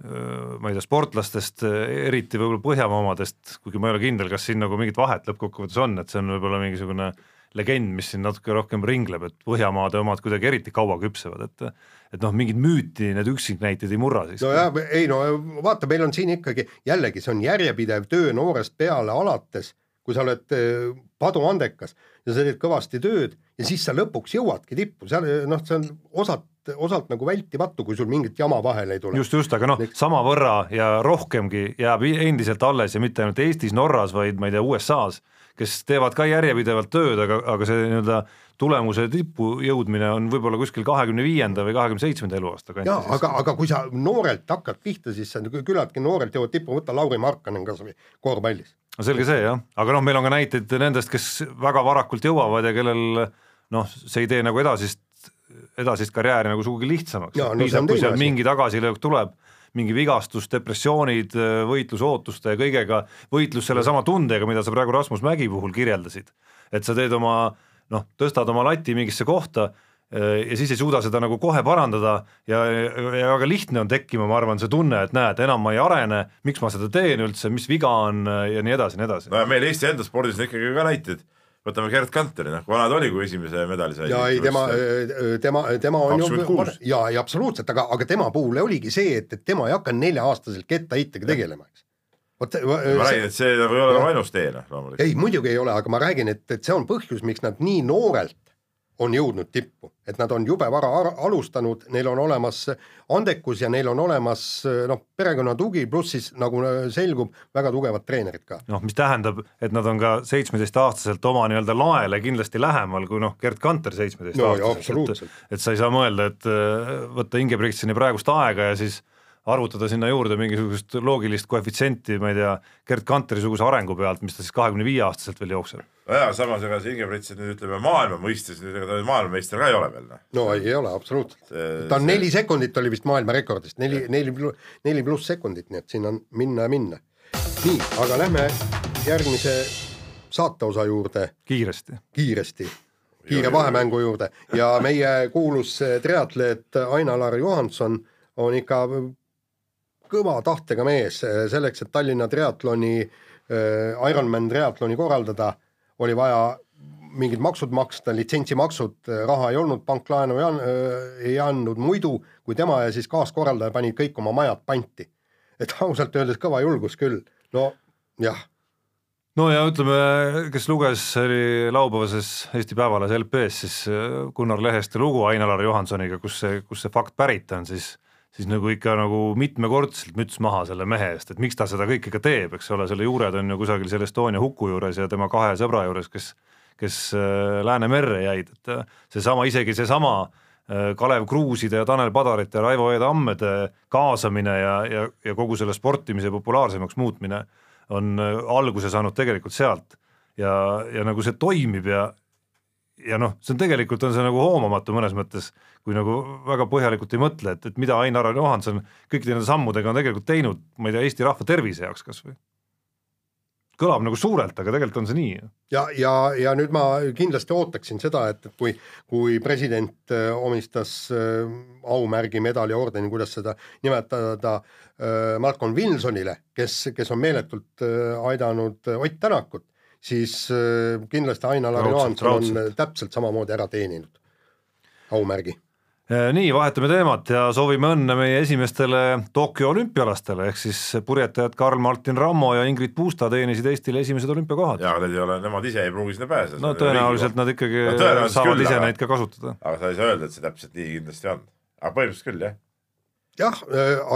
ma ei tea, sportlastest, eriti võib-olla Põhjamaa omadest, kuigi ma ei ole kindel, kas siin nagu mingit vahet lõppkokkuvõttes on, et see on võib-olla mingisugune legend, mis siin natuke rohkem ringleb, et Põhjamaade omad kuidagi eriti kaua küpsevad, et et noh, mingit müüti need üksiknäited ei murra siis. nojah, ei no vaata, meil on siin ikkagi jällegi see on järjepidev töö noorest peale alates, kui sa oled eh, paduandekas ja sa teed kõvasti tööd ja siis sa lõpuks jõuadki tippu, seal noh, see on osalt, osalt nagu vältimatu, kui sul mingit jama vahele ei tule. just, just, aga noh, samavõrra ja rohkemgi jääb endiselt alles ja mitte ainult Eestis, Norras, vaid ma ei tea, USA-s, kes teevad ka järjepidevalt tööd, aga, aga see nii-öelda tulemuse tippu jõudmine on võib-olla kuskil kahekümne viienda või kahekümne seitsmenda eluaasta jaa, kantis. aga, aga kui sa noorelt hakkad pihta, siis sa nagu küllaltki noorelt jõuad tippu, võta Lauri Markkanen kas või korvpallis. no selge see jah, aga noh, meil on ka näiteid nendest, kes väga varakult jõuavad ja kellel noh, see ei tee nagu edasist, edasist karjääri nagu sugugi lihtsamaks Jaa,, see piisab, on kui seal mingi tagasilöök tuleb, mingi vigastus, depressioonid, võitlus ootuste ja kõigega, võitlus sellesama tundega, mida sa praegu Rasmus Mägi puhul kirjeldasid, et sa teed oma noh, tõstad oma lati mingisse kohta eh, ja siis ei suuda seda nagu kohe parandada ja, ja väga lihtne on tekkima, ma arvan, see tunne, et näed, enam ma ei arene, miks ma seda teen üldse, mis viga on ja nii edasi, nii edasi. no ja meil Eesti enda spordis on ikkagi ka näiteid, võtame Gerd Kanteri, noh, kui vana ta oli, kui esimese medali sai? ja ei, tema, tema, tema on 26. ju ja, ja absoluutselt, aga, aga tema puhul oligi see, et, et tema ei hakanud nelja-aastaselt kettaheitega tegelema, eks. vot ma räägin, et see nagu ei ole ainus tee, noh, loomulikult. ei, muidugi ei ole, aga ma räägin, et, et see on põhjus, miks nad nii noorelt on jõudnud tippu, et nad on jube vara ar- alustanud, neil on olemas andekus ja neil on olemas noh, perekonna tugi, pluss siis nagu selgub, väga tugevad treenerid ka. noh, mis tähendab, et nad on ka seitsmeteistaastaselt oma nii-öelda laele kindlasti lähemal kui noh, Gerd Kanter No jaa, seitsmeteistaastaselt absoluutselt. et, et sa ei saa mõelda, et äh, võtta Ingebrigtseni praegust aega ja siis arvutada sinna juurde mingisugust loogilist koefitsienti, ma ei tea, Gerd Kanteri suguse arengu pealt, mis ta siis kahekümne viie aastaselt veel jookseb. nojah, samas ega see Ingebrigtsen nüüd ütleme maailma mõistes, nüüd ega ta maailmameister ka ei ole veel, noh. no ei, ei ole absoluutselt, ta on see- neli sekundit oli vist maailmarekordist, neli, neli, neli pluss sekundit, nii et siin on minna ja minna. nii, aga lähme järgmise saateosa juurde kiiresti. kiiresti, kiire vahemängu juurde ja meie kuulus triatleet Aina-Lar Johanson on ikka kõva tahtega mees selleks, et Tallinna triatloni, Ironman triatloni korraldada, oli vaja mingid maksud maksta, litsentsimaksud, raha ei olnud, pank laenu ei, an, ei andnud, muidu kui tema ja siis kaaskorraldaja panid kõik oma majad panti. et ausalt öeldes kõva julgus küll, no jah no ja ütleme, kes luges, oli laupäevases Eesti Päevalehes LP-s siis Gunnar Leheste lugu Ain-Alar Johansoniga, kus see, kus see fakt pärit on, siis siis nagu ikka nagu mitmekordselt müts maha selle mehe eest, et miks ta seda kõike ka teeb, eks ole, selle juured on ju kusagil seal Estonia huku juures ja tema kahe sõbra juures, kes kes äh, Läänemerre jäid, et äh, seesama, isegi seesama äh, Kalev Kruuside ja Tanel Padarite ja Raivo E Tammede kaasamine ja, ja, ja kogu selle sportimise populaarsemaks muutmine on alguse saanud tegelikult sealt. Ja, ja nagu see toimib ja ja noh, see on tegelikult on see nagu hoomamatu mõnes mõttes, kui nagu väga põhjalikult ei mõtle, et, et mida Ainar Johanson kõikide nende sammudega on tegelikult teinud, ma ei tea, Eesti rahva tervise jaoks kas või. kõlab nagu suurelt, aga tegelikult on see nii. ja, ja, ja nüüd ma kindlasti ootaksin seda, et, et kui, kui president äh, omistas äh, aumärgi, medali, ordeni, kuidas seda nimetada äh,, Malcolm Wilsonile, kes, kes on meeletult aidanud Ott Tänakut, siis äh, kindlasti Ain-Alar Johanson on äh, täpselt samamoodi ära teeninud aumärgi. Äh, nii, vahetame teemat ja soovime õnne meie esimestele Tokyo olümpialastele, ehk siis purjetajad Karl-Martin Rammo ja Ingrid Puusta teenisid Eestile esimesed olümpiakohad. ja aga need ei ole, nemad ise ei pruugi sinna pääseda. no tõenäoliselt nad ikkagi No tõenäoliselt saavad küll, ise aga- neid ka kasutada. aga sa ei saa öelda, et see täpselt nii kindlasti on. aga põhimõtteliselt küll, jah. jah,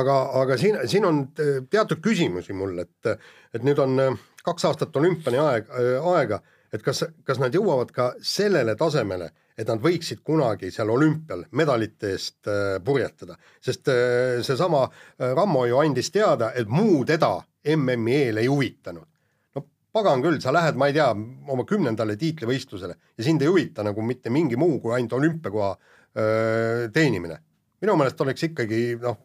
aga, aga siin, siin on äh, teatud küsimusi mul, et, et nüüd on äh, kaks aastat olümpiani aeg, aega, et kas, kas nad jõuavad ka sellele tasemele, et nad võiksid kunagi seal olümpial medalite eest äh, purjetada, sest äh, seesama äh, Rammo ju andis teada, et muu teda MM-i eel ei huvitanud. no pagan küll, sa lähed, ma ei tea, oma kümnendale tiitlivõistlusele ja sind ei huvita nagu mitte mingi muu kui ainult olümpiakoha teenimine. minu meelest oleks ikkagi noh,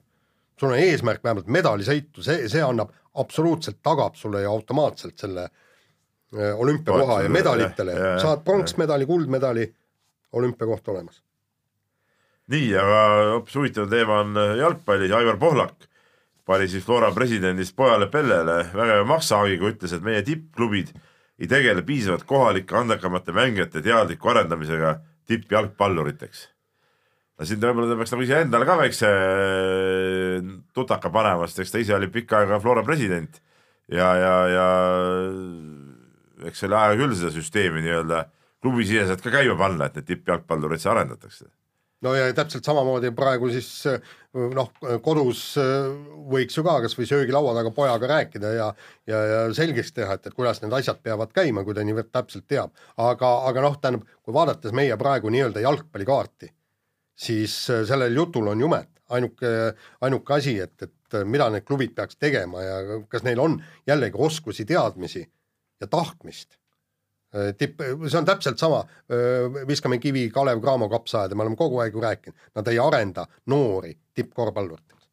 sul on eesmärk vähemalt medalisõitu, see, see annab absoluutselt, tagab sulle ju automaatselt selle öö, olümpiakoha ja medalitele. Saad pronksmedali, kuldmedali, olümpiakoht olemas. nii, aga hoopis huvitav teema on äh, jalgpallis, Aivar Pohlak pani siis Flora presidendist pojale Pellele. Väga hea maksahagiga, ütles, et meie tippklubid ei tegele piisavalt kohalike andekamate mängijate teadliku arendamisega tippjalgpalluriteks. no siin võib-olla ta peaks nagu iseendale ka väikse äh, tutaka panema, sest eks ta ise oli pikka aega Flora president ja, ja, ja eks selle aja küll seda süsteemi nii-öelda klubisiseselt ka käima panna, et neid tippjalgpallureid siis arendatakse no ja täpselt samamoodi praegu siis noh, kodus äh, võiks ju ka kasvõi söögilaua taga pojaga rääkida ja ja, ja selgeks teha, et, et kuidas need asjad peavad käima, kui ta niivõrd täpselt teab. aga, aga noh, tähendab, kui vaadates meie praegu nii-öelda jalgpallikaarti, siis äh, sellel jutul on jumet. ainuke, ainuke asi, et, et mida need klubid peaks tegema ja kas neil on jällegi oskusi, teadmisi ja tahtmist Äh, tipp, see on täpselt sama, viskame kivi Kalev Cramo kapsaaeda, me oleme kogu aeg ju rääkinud, nad ei arenda noori tippkorvpalluriteks.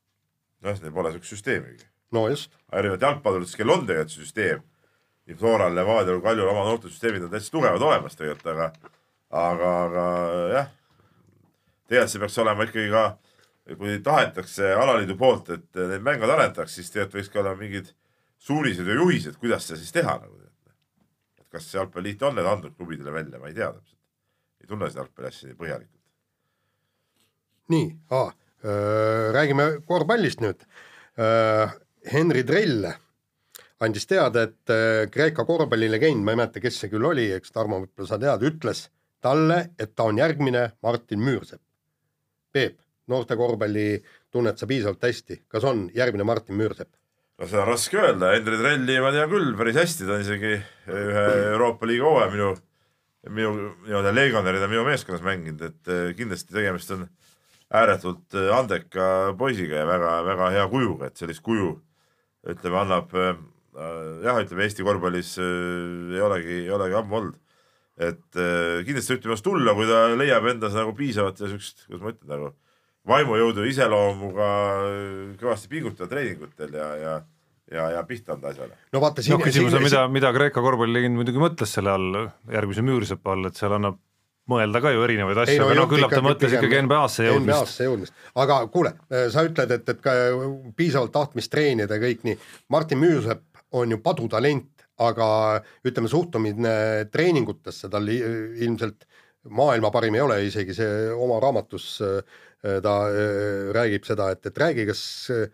noh, neil pole siukest süsteemigi. no just, erinevad jalgpalluritest, kellel on tegelikult see süsteem, nii Floral, Levadial, Kaljul oma noortesüsteemid on täitsa tugevad olemas tegelikult, aga, aga, aga jah, tegelikult see peaks olema ikkagi ka, kui tahetakse alaliidu poolt, et neid mänge arendataks, siis tegelikult võiks ka olla mingid suunised ja juhised, kuidas seda siis teha nagu. et kas jalgpalliliit on need andnud klubidele välja, ma ei tea täpselt. ei tunne seda jalgpalli asja nii põhjalikult. nii ah,, räägime korvpallist nüüd. Henri Drell andis teada, et öö, Kreeka korvpallilegend, ma ei mäleta, kes see küll oli, eks Tarmo võib-olla sa tead, ütles talle, et ta on järgmine Martin Müürsepp. Peep, noorte korvpalli tunned sa piisavalt hästi, kas on? Järgmine Martin Müürsepp? no seda on raske öelda, Hendrik Trelli ma tean küll päris hästi, ta on isegi ühe Euroopa liiga hooaja minu, minu nii-öelda legionärina minu meeskonnas mänginud, et eh, kindlasti tegemist on ääretult eh, andeka poisiga ja väga-väga hea kujuga, et sellist kuju ütleme, annab eh, jah, ütleme Eesti korvpallis ei olegi, ei olegi ammu olnud. Et kindlasti ütleme, tulla, kui ta leiab endas nagu piisavat ja siukest, kuidas ma ütlen nagu vaimujõudu iseloomuga kõvasti pingutada treeningutel ja, ja, ja, ja pihta anda asjale. no vaata siin noh, küsimus on, mida, mida Kreeka korvpallilegend muidugi mõtles selle all, järgmise Müürsepa all, et seal annab mõelda ka ju erinevaid asju, aga no küllap ta mõtles ikkagi NBA-sse jõudmist. NBA-sse jõudmist, aga kuule, sa ütled, et, et ka piisavalt tahtmist treenida ja kõik nii. Martin Müürsepp on ju padutalent, aga ütleme, suhtumine treeningutesse tal ilmselt maailma parim ei ole, isegi see oma raamatus äh, ta äh, räägib seda, et, et räägi, kas äh,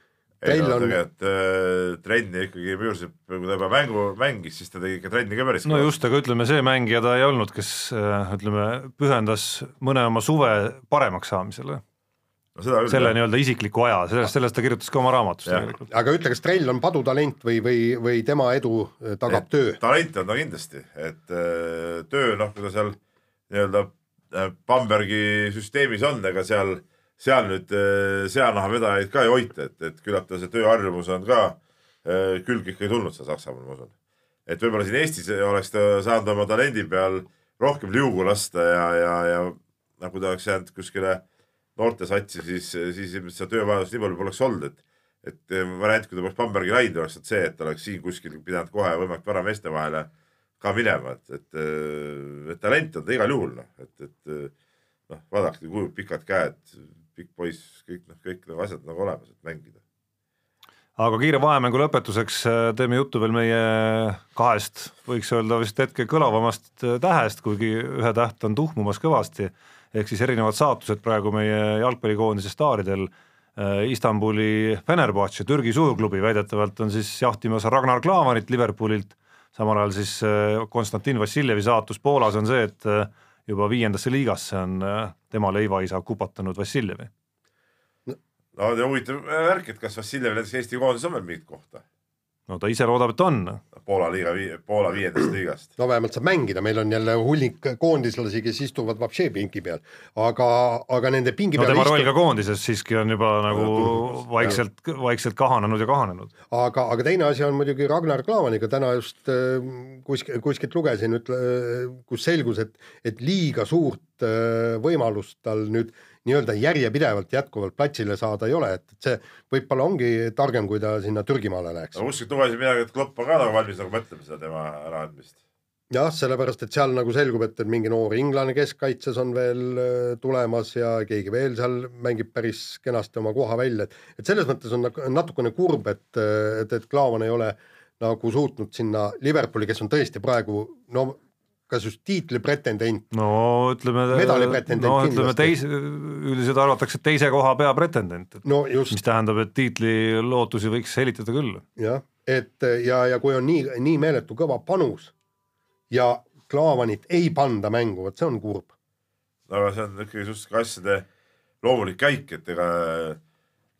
ei no on- tegelikult äh, trenni ikkagi Müürsepp, kui ta juba mängu mängis, siis ta tegi ikka trenni ka päris no just, aga ütleme, see mängija ta ei olnud, kes ütleme, pühendas mõne oma suve paremaks saamisele. No seda küll selle nii-öelda isikliku aja, sellest, sellest ta kirjutas ka oma raamatus tegelikult. aga ütle, kas Trell on padutalent või, või, või tema edu äh, tagab Et töö? talent on ta kindlasti, et äh, töö noh, kui ta seal nii-öelda äh, Bambergi süsteemis on, ega seal, seal nüüd seanahavedajaid ka ei hoita, et, et küllap ta see tööharjumus on ka äh, külge ikkagi tulnud seal Saksamaal, ma usun. et võib-olla siin Eestis oleks ta saanud oma talendi peal rohkem liugu lasta ja, ja, ja kui ta oleks jäänud kuskile noortesatsi, siis, siis ilmselt seda töövajadust nii palju poleks olnud, et et eh, variant, kui ta poleks Bambergi läinud, oleks olnud see, et ta oleks siin kuskil pidanud kohe võimalikult vara meeste vahele ka minema, et, et, et talent on ta igal juhul noh, et, et eh, noh, vaadake, kui pikad käed, pikk poiss, kõik noh, kõik nagu asjad nagu olemas, et mängida. aga kiire vahemängu lõpetuseks teeme juttu veel meie kahest, võiks öelda vist hetke kõlavamast äh, tähest, kuigi ühe täht on tuhmumas kõvasti, ehk siis erinevad saatused praegu meie jalgpallikoondise staaridel. äh, Istanbuli Fenerbahce, Türgi suurklubi väidetavalt on siis jahtimas Ragnar Klavanit Liverpoolilt, samal ajal siis äh, Konstantin Vassiljevi saatus Poolas on see, et äh, juba viiendasse liigasse on tema leivaisa kupatanud Vassiljevi. no ja huvitav värk, et kas Vassiljevil näiteks Eesti koondises on veel mingit kohta? No ta ise loodab, et on. Poola liiga, Poola viiendast liigast. no vähemalt saab mängida, meil on jälle hunnik koondislasi, kes istuvad vapšee pingi peal, aga, aga nende pingi no peal tema istu- roll ka koondises siiski on juba nagu Tundub, vaikselt, vaikselt kahanenud ja kahanenud. aga, aga teine asi on muidugi Ragnar Klavaniga, täna just äh, kuskil, kuskilt lugesin, ütle, kus selgus, et, et liiga suurt äh, võimalust tal nüüd nii-öelda järjepidevalt jätkuvalt platsile saada ei ole, et see võib-olla ongi targem, kui ta sinna Türgimaale läheks aga. kuskilt lugesin midagi, et Klopp on ka nagu valmis nagu mõtlema seda tema äraandmist. jah, sellepärast et seal nagu selgub, et, mingi noor inglane keskkaitses on veel äh, tulemas ja keegi veel seal mängib päris kenasti oma koha välja, et et selles mõttes on natukene kurb, et, et, et Klaavan ei ole nagu suutnud sinna Liverpooli, kes on tõesti praegu no kas just tiitli pretendent, no ütleme, Medali pretendent no ütleme kindlasti. teise, üldiselt arvatakse, et teise koha pea pretendent, et no just mis tähendab, et tiitli lootusi võiks säilitada küll. jah, et ja, ja kui on nii, nii meeletu kõva panus ja Klaavanit ei panda mängu, vot see on kurb. aga see on ikkagi suhteliselt asjade loomulik käik, et ega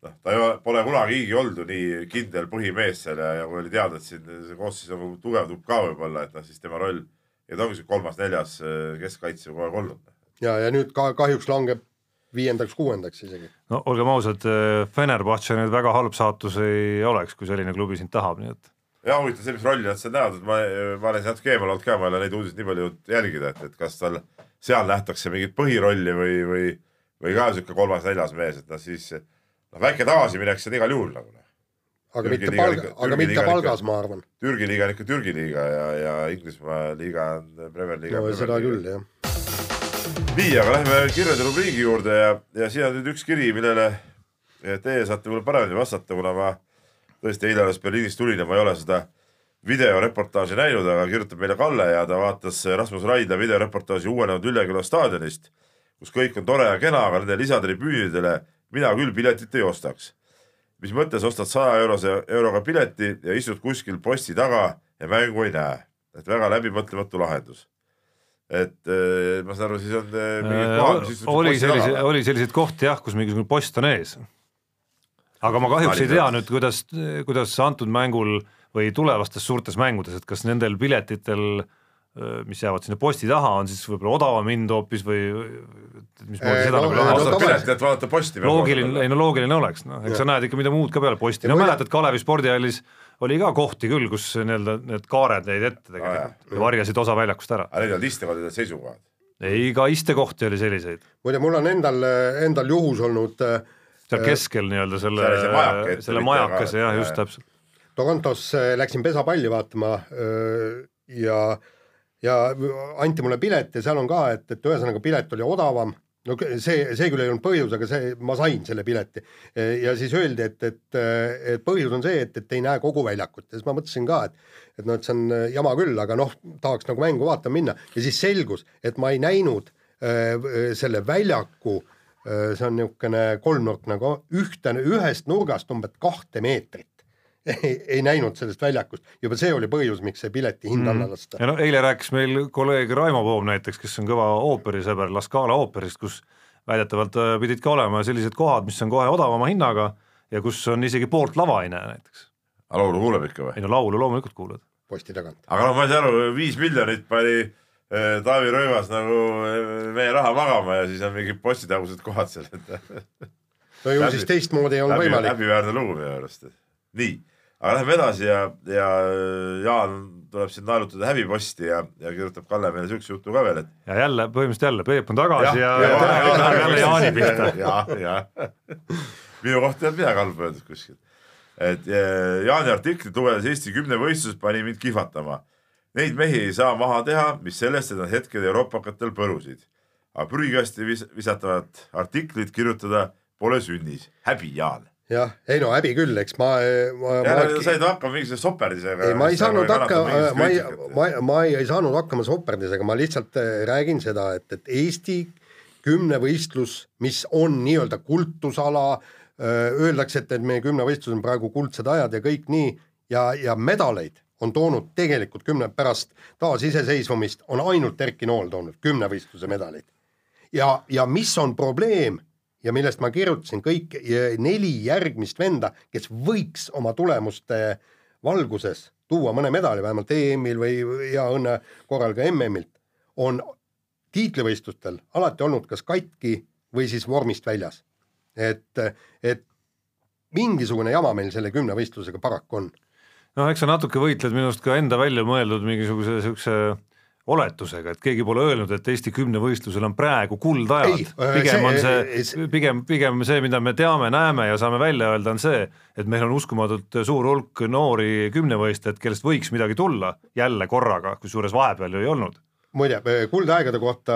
noh, ta ei ole, pole kunagigi olnud ju nii kindel põhimees seal ja, ja kui oli teada, et siin see koosseis nagu tugevdub ka võib-olla, et noh, siis tema roll ja ta ongi see kolmas-neljas äh, keskkaitse kogu aeg olnud. ja, ja nüüd ka kahjuks langeb viiendaks-kuuendaks isegi. no olgem ausad, Fenerbahce nüüd väga halb saatus ei oleks, kui selline klubi sind tahab, nii et ja huvitav see, mis rolli nad seal näevad, et ma, ma olen natuke eemal olnud ka, ma ei ole neid uudiseid nii palju jälgida, et, et kas tal seal nähtakse mingit põhirolli või, või, või ka sihuke kolmas-neljas mees, et noh, siis noh, väike tagasiminek see on igal juhul nagu noh. Aga Türgi mitte palga aga mitte liiga palgas ma arvan. Türgi liiga on ikka Türgi liiga ja, ja Inglismaa liiga on Premier liiga. no seda küll, jah. nii, aga lähme kirjade rubriigi juurde ja, ja siin on nüüd üks kiri, millele teie saate võib-olla paremini vastata, kuna ma tõesti eile alles Berliinist tulin ja ma ei ole seda videoreportaaži näinud, aga kirjutab meile Kalle ja ta vaatas Rasmus Raidla videoreportaaži uuenenud Ülleküla staadionist, kus kõik on tore ja kena, aga nende lisatribüünidele mina küll piletit ei ostaks. Mis mõttes ostad saja eurose euroga pileti ja istud kuskil posti taga ja mängu ei näe, et väga läbimõtlematu lahendus et eh, ma saan aru, siis on eh, mingid kohad, Äh, oli posti taga sellise, või? oli selliseid kohti jah, kus mingisugune post on ees. aga ma kahjuks ei tea nüüd, kuidas, kuidas antud mängul või tulevastes suurtes mängudes, et kas nendel piletitel, mis jäävad sinna posti taha, on siis võib-olla odavam hind hoopis või mismoodi Eh, seda nagu ostad tavaliselt- pileti, et vaadata posti. loogiline, ei no loogiline oleks, noh, eks sa näed ikka mida muud ka peale posti, Ja no mäletad Kalevi spordihallis oli ka kohti küll, kus nii-öelda need kaared jäid ette tegelikult ja varjasid osa väljakust ära. aga need on istekohad, need seisukohad. ei, ka istekohti oli selliseid, muide, mul on endal, endal juhus olnud äh, seal keskel nii-öelda selle selle majakese jah, just täpselt. Torontos äh, läksin pesapalli vaatama ja, ja anti mulle pilet ja seal on ka, et, et ühesõnaga pilet oli odavam no see, see küll ei olnud põhjus, aga see, ma sain selle pileti. ja siis öeldi, et, et, et põhjus on see, et, et ei näe kogu väljakut ja siis ma mõtlesin ka, et et noh, et see on jama küll, aga noh, tahaks nagu mängu vaatama minna ja siis selgus, et ma ei näinud äh, selle väljaku äh, see on niisugune kolmnurk nagu ühte, ühest nurgast umbes kahte meetrit. Ei, ei näinud sellest väljakust, juba see oli põhjus, miks see pileti hind alla lasta. ja no eile rääkis meil kolleeg Raimo Poom näiteks, kes on kõva ooperisõber La Scala ooperist, kus väidetavalt äh, pidid ka olema sellised kohad, mis on kohe odavama hinnaga ja kus on isegi poolt lava ei näe näiteks. aga laulu kuuleb ikka või? ei no laulu loomulikult kuulad. posti tagant. aga noh, ma ei saa aru, viis miljonit pani eh, Taavi Rõivas nagu meie raha magama ja siis on mingid postitagused kohad seal, et no ju siis teistmoodi ei olnud häbi, võimalik. häbiväärne lugu minu arust. nii, aga lähme edasi ja, ja Jaan tuleb siin naelutada häbiposti ja, ja kirjutab Kalle meile siukse jutu ka veel, et ja jälle, põhimõtteliselt jälle, Peep on tagasi ja, ja, ja, ja läheb jälle Jaani pihta. ja, ja minu kohta ei olnud midagi halba öeldud kuskil. et eh, Jaani artiklit lugedes Eesti kümnevõistluses pani mind kihvatama. Neid mehi ei saa maha teha, mis sellest, et nad hetkel euroopakatel põrusid. aga prügikasti vis visatavat artiklit kirjutada pole sünnis. häbi, Jaan jah, ei no häbi küll, eks ma, ma, jälle said hakkama mingisuguse soperdisega. ei, ma ei saanud hakkama, ma ei, ma, ma ei, saanud hakkama soperdisega, ma lihtsalt äh, räägin seda, et, et Eesti kümnevõistlus, mis on nii-öelda kultusala, öeldakse, et, et meie kümnevõistlus on praegu kuldsed ajad ja kõik nii ja, ja medaleid on toonud tegelikult kümne pärast taasiseseisvumist on ainult Erki Nool toonud kümnevõistluse medaleid. ja, ja mis on probleem ja millest ma kirjutasin kõik neli järgmist venda, kes võiks oma tulemuste valguses tuua mõne medali, vähemalt EM-il või hea õnne korral ka MM-ilt, on tiitlivõistlustel alati olnud kas katki või siis vormist väljas. et, et mingisugune jama meil selle kümnevõistlusega paraku on. noh, eks sa natuke võitled minu arust ka enda välja mõeldud mingisuguse niisuguse oletusega, et keegi pole öelnud, et Eesti kümnevõistlusel on praegu kuldajad, äh, pigem on see, pigem, pigem see, mida me teame, näeme ja saame välja öelda, on see, et meil on uskumatult suur hulk noori kümnevõistlejaid, kellest võiks midagi tulla jälle korraga, kusjuures vahepeal ju ei olnud. muide, kuldaegade kohta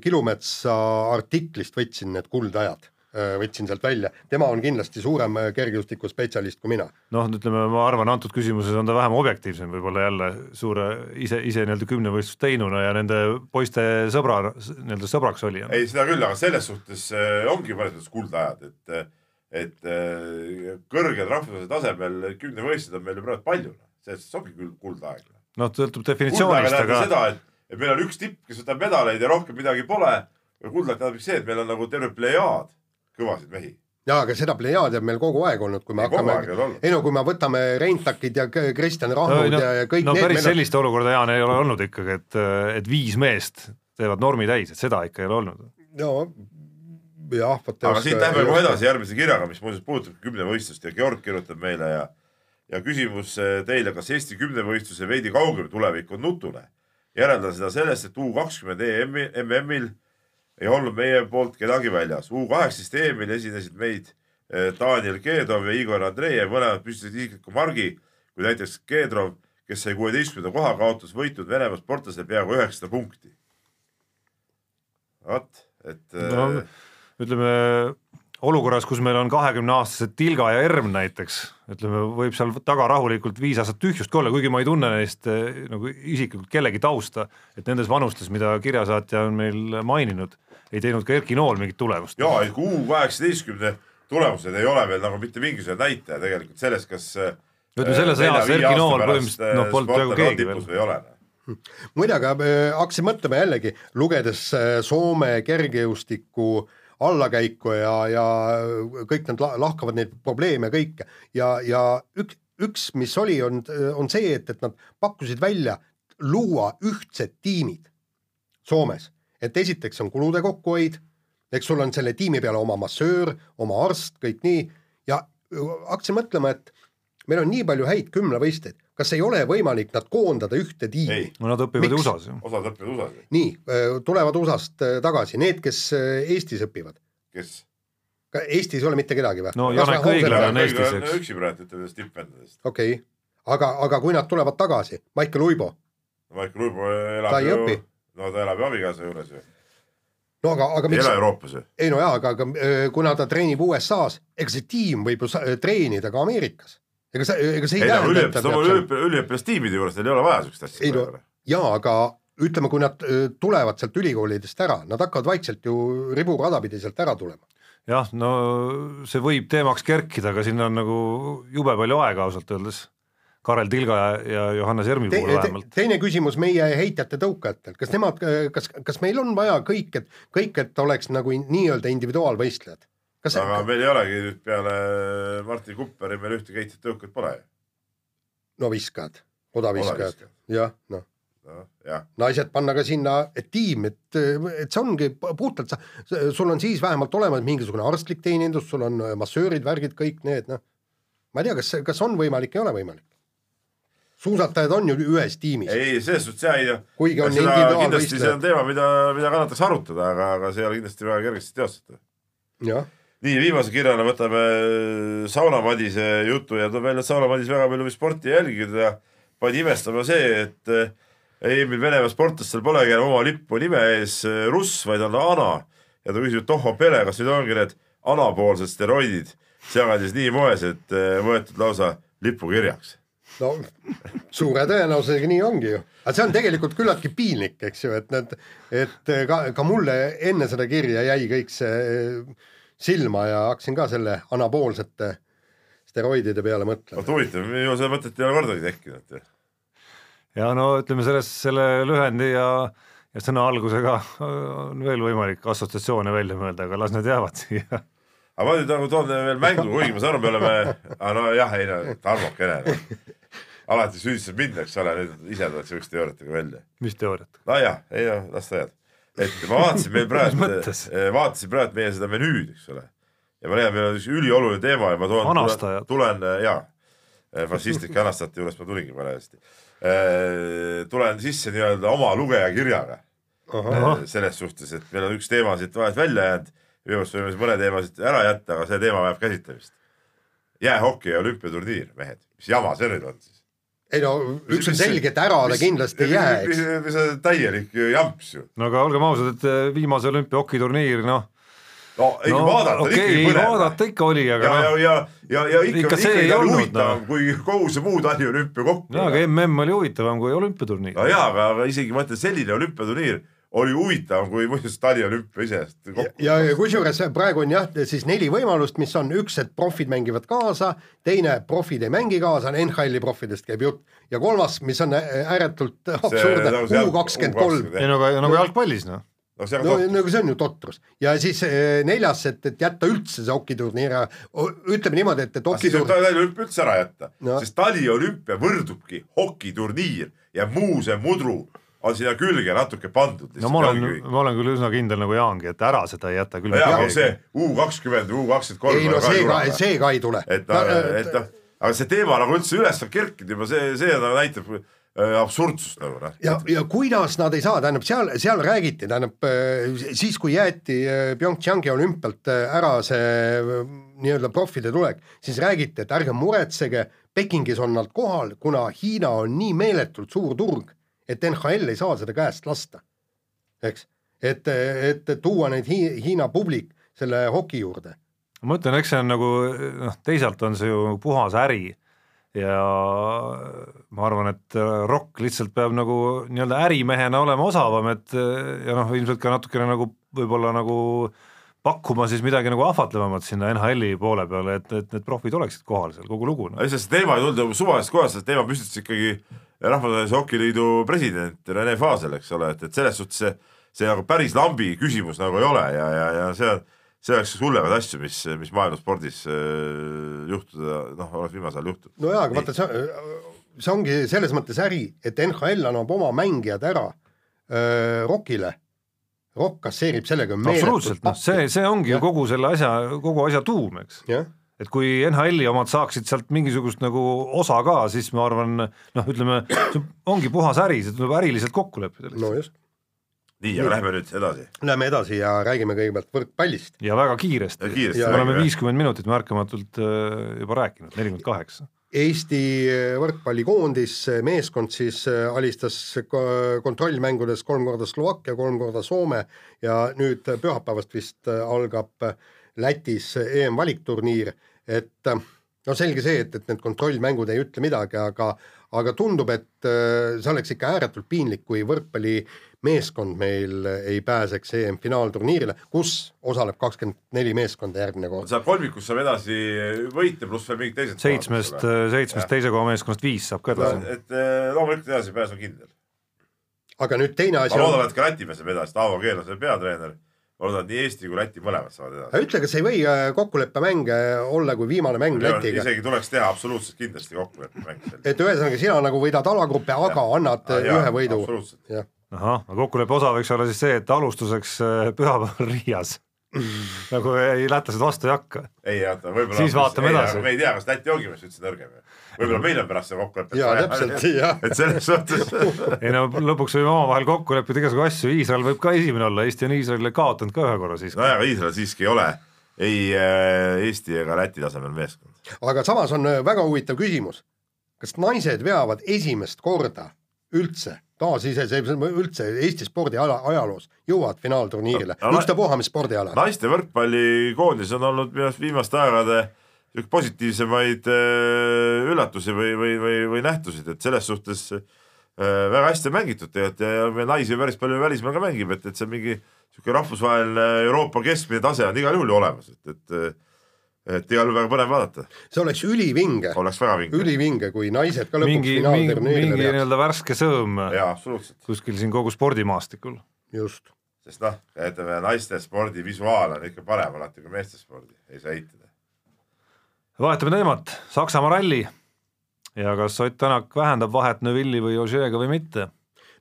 Kilumetsa artiklist võtsin need kuldajad võtsin sealt välja, tema on kindlasti suurem äh, kergejõustikuspetsialist kui mina. noh, ütleme, ma arvan, antud küsimuses on ta vähem objektiivsem võib-olla jälle suure ise, ise nii-öelda kümnevõistlust teinuna ja nende poiste sõbra, nii-öelda sõbraks oli. ei, seda küll, aga selles suhtes äh, ongi mõnes mõttes kuldajad, et et kõrgel rahvusvahelisel tasemel kümnevõistlused on meil ju praegu palju, selles suhtes ongi küll kuldaeg. noh, sõltub definitsioonist, aga seda, et, et meil on üks tipp, kes võtab medaleid ja rohkem midagi pole, kuldajad tähendab see, et meil on nagu terve plejaad kõvasid mehi jaa, aga seda plejaadi on meil kogu aeg olnud, kui me Ei, hakkame, ei no kui me võtame Reintakid ja Kristjan Rahnud no, ja, ja kõik no need päris meil sellist olukorda, Jaan, ei ole olnud ikkagi, et, et viis meest teevad normi täis, et seda ikka ei ole olnud. no jah, vot aga siit lähme kohe edasi järgmise kirjaga, mis muuseas puudutab kümnevõistlust ja Georg kirjutab meile ja ja küsimus eh, teile, kas Eesti kümnevõistluse veidi kaugem tulevik on nutune? järeldan seda sellest, et U kakskümmend EM-i, MM-il ei olnud meie poolt kedagi väljas. U kaheksateist EM-il esinesid meid eh, Daniel Keedrov ja Igor Andreev, mõlemad püstitasid isikliku margi, kui näiteks Keedrov, kes sai kuueteistkümnenda koha, kaotas võitnud Venemaa sportlasele peaaegu üheksasada punkti. vot, et no, ütleme olukorras, kus meil on kahekümne aastased Tilga ja Erm näiteks, ütleme, võib seal taga rahulikult viis aastat tühjust ka olla, kuigi ma ei tunne neist eh, nagu isiklikult kellegi tausta, et nendes vanustes, mida kirjasaatja on meil maininud, ei teinud ka Erki Nool mingit tulemust. ja, et U kaheksateistkümne tulemused ei ole veel nagu mitte mingisugune näitaja tegelikult sellest, kas ütleme selles eas Erki Nool põhimõtteliselt noh, polnud peaaegu keegi veel. või ei ole muide, aga äh, hakkasin mõtlema jällegi, lugedes äh, Soome kergejõustiku äh, allakäiku ja, ja kõik nad lahkavad neid probleeme kõike ja, ja üks, üks, mis oli, on, on see, et, et nad pakkusid välja luua ühtsed tiimid Soomes, et esiteks on kulude kokkuhoid, eks sul on selle tiimi peale oma massöör, oma arst, kõik nii ja hakkasin mõtlema, et meil on nii palju häid kümnevõistleid, kas ei ole võimalik nad koondada ühte tiimi? no nad õpivad ju USA-s ju. osad õpivad USA-s. nii, tulevad USA-st tagasi, need, kes Eestis õpivad. kes? Eestis ei ole mitte kedagi või? no Janek Õiglane on Eestis, eks. üksi praegu ütleme nendest tippvendadest. okei okay., aga, aga kui nad tulevad tagasi, Maicel Uibo? Maicel Uibo elab ta ei ju, õpi. No ta elab ju abikaasa juures ju. no aga, aga ei ela Euroopas ju. ei no jaa, aga, aga kuna ta treenib USA-s, ega see tiim võib ju treenida ka Ameerikas ega see, ega see ei, ei tähenda no üliõpilas, üliõpilas, üliõpilastiimide juures neil ei ole vaja siukest asja. ei no jaa, aga ütleme, kui nad tulevad sealt ülikoolidest ära, nad hakkavad vaikselt ju riburada pidi sealt ära tulema. jah, no see võib teemaks kerkida, aga sinna on nagu jube palju aega ausalt öeldes. Karel Tilga ja, ja Johannes Ermi Te, puhul te, vähemalt. teine küsimus meie heitjate tõukajatelt, kas nemad, kas, kas meil on vaja kõik, et kõik, et oleks nagu nii-öelda individuaalvõistlejad? kas aga meil ei olegi nüüd peale Martin Kupperi meil ühtegi heitjat tõukat pole ju. no viskajad, odaviskajad jah, noh, noh, jah, naised panna ka sinna et tiim, et, et see ongi puhtalt sa, sul on siis vähemalt olemas mingisugune arstlik teenindus, sul on massöörid, värgid, kõik need, noh. ma ei tea, kas, kas on võimalik, ei ole võimalik. Suusatajad on ju ühes tiimis, ei selles suhtes jah, ei Kuigi on kindlasti see on teema, mida, mida kannataks arutada, aga, aga see ei ole kindlasti väga kergesti teostatav. nii, viimase kirjana võtame Sauna Madise jutu ja tuleb välja, et Sauna Madis väga palju sporti jälginud ja pani imestama see, et eh, Emil Venemaa sportlastel polegi enam oma lippu nime ees eh, Russ, vaid on Ana. ja ta küsib, et tohoo pere, kas nüüd ongi need anapoolsed steroidid sealkandis nii moes, et võetud lausa lipukirjaks. No suure tõenäosusega nii ongi ju. aga see on tegelikult küllaltki piinlik, eks ju, et need, et ka, ka mulle enne seda kirja jäi kõik see eh, silma ja hakkasin ka selle anaboolsete steroidide peale mõtlema. vot huvitav, minul seda mõtet ei ole kordagi tekkinud. ja no ütleme sellest, selle lühendi ja, ja sõna algusega on veel võimalik assotsiatsioone välja mõelda, aga las need jäävad siia. aga ma nüüd nagu toon veel mängu, kuigi ma saan aru, me oleme, nojah, ei no Tarmokene no., alati süüdistab mind, eks ole, nüüd ise tuled siukeste teooriatega välja. mis teooriat? nojah, ei noh, las ta jääb. et ma vaatasin meil praegu mõttes?, vaatasin praegu meie seda menüüd, eks ole. ja ma leian, meil on üks ülioluline teema ja ma toon, Anastajad. tulen, tulen ja fašistlike anastajate juurest ma tulingi parajasti. tulen sisse nii-öelda oma lugejakirjaga selles suhtes, et meil on üks teema siit vahelt välja jäänud, minu arust võime siis mõne teema siit ära jätta, aga see teema vajab käsitlemist. jäähoki ja olümpiaturniir, mehed, mis jama see nüüd on siis? Ei no üks on selge, et ära ta kindlasti ei jää, eks. täielik jamps ju. no aga olgem ausad, et eh, viimase olümpiahokiturniir, noh, no ikka no vaadata okei ikkagi põnev. vaadata ikka oli, aga ja, ja noh, ja, ja, ja ikka, Ikka see ikka ei ikka olnud, huvitavam noh. kui kogu see muu taliolümpia kokku. jaa, aga mm oli huvitavam kui olümpiaturniir no jaa, aga, aga isegi ma ütlen, selline olümpiaturniir oli huvitavam kui muideks taliolümpia iseenesest kokku. ja ja kusjuures praegu on jah, siis neli võimalust, mis on üks, et profid mängivad kaasa, teine, profid ei mängi kaasa, NHL-i profidest käib jutt ja kolmas, mis on ääretult absurdne nagu, U kakskümmend kolm. ei no aga nagu jalgpallis noh, no see on no top. nagu see on ju totrus ja siis eh, neljas, et, et jätta üldse see hokiturniir ära, ütleme niimoodi, et, et võib hokiturniir, taliolümpia üldse ära jätta No. no., sest taliolümpia võrdubki hokiturniir ja muu see mudru on sinna külge natuke pandud. no ma olen, ma olen küll üsna kindel nagu Jaangi, et ära seda ei jäta küll no jaa, see. U kakskümmend, U kakskümmend kolm. ei no see ka, see ka ei tule. et noh, et noh, aga see teema nagu üldse üles on kerkinud juba see, see nagu näitab äh, absurdsust nagu noh. ja, ja kuidas nad ei saa, tähendab seal, seal räägiti, tähendab äh, siis, kui jäeti äh, PyeongChangi olümpialt ära see nii-öelda profide tulek, siis räägiti, et ärge muretsege, Pekingis on nad kohal, kuna Hiina on nii meeletult suur turg, et NHL ei saa seda käest lasta. eks, et, et tuua neid Hi Hiina publik selle hoki juurde. ma ütlen, eks see on nagu noh, teisalt on see ju puhas äri ja ma arvan, et Rock lihtsalt peab nagu nii-öelda ärimehena olema osavam, et ja noh, ilmselt ka natukene nagu võib-olla nagu pakkuma siis midagi nagu ahvatlevamat sinna NHL-i poole peale, et, et need profid oleksid kohal seal, kogu lugu no.. ei, sest see teema ei tulnud suvalisest kohast, see teema püstitas ikkagi Rahvusvahelise Hokiliidu president Rene Fasel, eks ole, et, et selles suhtes see, see nagu päris lambi küsimus nagu ei ole ja, ja, ja see on, see oleks üks hullemaid asju, mis, mis maailmaspordis äh, juhtuda, noh, oleks viimasel ajal juhtunud. no jaa, aga vaata see, see ongi selles mõttes äri, et NHL annab oma mängijad ära öö, Rockile. Rock kasseerib sellega absoluutselt, noh see, see ongi ju Jah. kogu selle asja, kogu asja tuum, eks. et kui NHL-i omad saaksid sealt mingisugust nagu osa ka, siis ma arvan, noh, ütleme, see ongi puhas äri, see tuleb äriliselt kokku leppida no lihtsalt just. nii, aga lähme nüüd edasi. Läheme edasi ja räägime kõigepealt võrkpallist. ja väga kiiresti Ja. kiiresti Ja me oleme viiskümmend minutit märkamatult äh, juba rääkinud, nelikümmend kaheksa. Eesti võrkpallikoondis meeskond siis äh, alistas ko- kontrollmängudes kolm korda Slovakkia, kolm korda Soome ja nüüd pühapäevast vist äh, algab Lätis EM-valikturniir, et no selge see, et, et need kontrollmängud ei ütle midagi, aga, aga tundub, et äh, see oleks ikka ääretult piinlik, kui võrkpallimeeskond meil ei pääseks EM-finaalturniirile, kus osaleb kakskümmend neli meeskonda järgmine kord. seal kolmikus saab edasi võita, pluss veel mingid teised seitsmest, seitsmest teise koha meeskonnast viis saab ka edasi. et äh, loomulikult edasipääs on kindel. aga nüüd teine asi ma loodan, et ka Läti mees saab edasi, Taavo Keel on seal peatreener ma loodan, et nii Eesti kui Läti mõlemad saavad edasi. ütle, kas ei või äh, kokkuleppemänge olla kui viimane mäng Lätiga? isegi tuleks teha absoluutselt kindlasti kokkuleppemäng. et ühesõnaga, sina nagu võidad alagrupi, aga ja. annad ja, ühe võidu. ahah, kokkuleppe osa võiks olla siis see, et alustuseks äh, pühapäeval Riias nagu ei, lätlased vastu ei hakka. ei oota, võib-olla. siis vaatame edasi. me ei tea, kas Läti ongi meist üldse nõrgem. Võib-olla meil on pärast see kokkulepe. jaa, täpselt, jah. et selles suhtes ei no lõpuks võime omavahel kokku leppida igasugu asju, Iisrael võib ka esimene olla, Eesti on Iisraelile kaotanud ka ühe korra siiski. nojah, aga Iisrael siiski ei ole ei äh, Eesti ega Läti tasemel meeskond. aga samas on äh, väga huvitav küsimus. kas naised veavad esimest korda üldse taasiseseisvumise üldse Eesti spordi ala, ajaloos jõuavad finaalturniirile no,, ükstapuha mis spordiala. naiste võrkpallikoondis on olnud minu arust viimaste aegade niisugune positiivsemaid äh, üllatusi või, või, või, või nähtusid, et selles suhtes äh, väga hästi mängitud tegelikult ja, ja naisi päris palju välismaal ka mängib, et, et see mingi niisugune rahvusvaheline Euroopa keskmine tase on igal juhul ju olemas, et, et et igal juhul väga põnev vaadata. see oleks ülivinge. oleks väga vinge. ülivinge, kui naised ka lõpuks mingi, mingi, mingi nii-öelda värske sõõm kuskil siin kogu spordimaastikul. just. sest noh, ütleme naiste spordi visuaal on ikka parem alati kui meeste spordi, ei saa eitada. Vahetame teemat, Saksamaa ralli. Ja kas Ott Tänak vähendab vahet Neuvilli või Ožeega või mitte,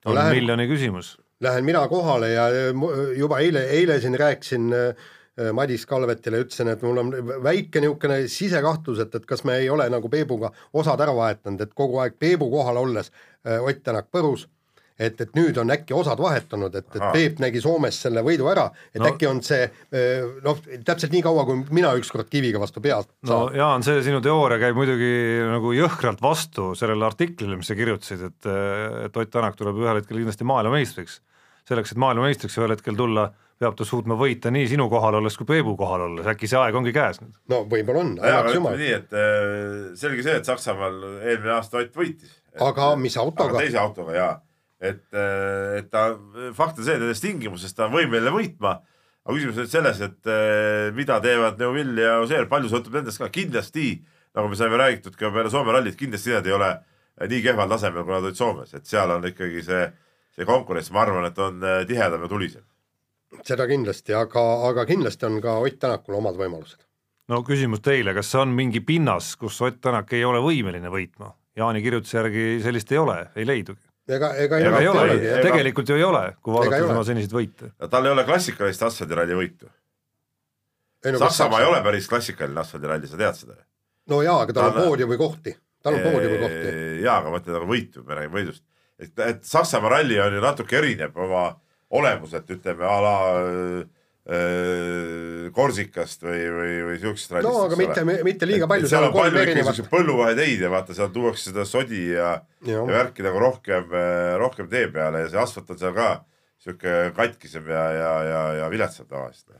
on no, lähen, miljoni küsimus. Lähen mina kohale ja juba eile, eile siin rääkisin äh, Madis Kalvetile, ütlesin, et mul on väike niisugune sisekahtlus, et, et kas me ei ole nagu Peebuga osad ära vahetanud, et kogu aeg Peebu kohal olles äh, Ott Tänak põrus, et, et nüüd on äkki osad vahetunud, et, et Peep nägi Soomes selle võidu ära, et no. äkki on see äh, noh, täpselt nii kaua, kui mina ükskord kiviga vastu pead saan. no Jaan, see sinu teooria käib muidugi nagu jõhkralt vastu sellele artiklile, mis sa kirjutasid, et, et Ott Tänak tuleb ühel hetkel kindlasti maailmameistriks. selleks, et maailmameistriks ühel hetkel tulla peab ta suutma võita nii sinu kohal olles kui Peebu kohal olles, äkki see aeg ongi käes nüüd? no võib-olla on, annaks jumal. nii, et äh, selge see, et Saksamaal eelmine aasta Ott võitis. aga mis autoga? teise autoga jaa, et, äh, et ta, fakt on see, et nendes tingimustes ta on võimeline võitma, aga küsimus on nüüd selles, et äh, mida teevad Neuvill ja Ossier, palju sõltub nendest ka, kindlasti nagu me saime räägitud ka peale Soome rallit, kindlasti nad ei ole nii kehval tasemel, kui nad olid Soomes, et seal on ikkagi see, see konkurents, ma arvan, et on tihedam ja tulisem. Seda kindlasti, aga, aga kindlasti on ka Ott Tänakul omad võimalused. no küsimus teile, kas see on mingi pinnas, kus Ott Tänak ei ole võimeline võitma? Jaani kirjutuse järgi sellist ei ole, ei leidugi. Ega, ega ei, ega ei ole, tegelikult ju ei ole, kui vaadata tema seniseid võite. tal ei ole klassikalist asfaldiralli võitu. Saksamaa ei ole päris klassikaline asfaldiralli, sa tead seda? no jaa, aga tal on poodiumi kohti, tal on poodiumi kohti. jaa, aga ma ütlen nagu võitu, me räägime võidust. et, et Saksamaa ralli on ju natuke erineb oma olemuselt, ütleme a la äh, Korsikast või, või, või siuksest rallist. no aga mitte, mitte liiga palju. seal on palju ikkagi põlluvaheteid ja vaata, seal tuuakse seda sodi ja, ja värki nagu rohkem, äh, rohkem tee peale ja see asfalt on seal ka sihuke katkisem ja, ja, ja, ja viletsam tavaliselt.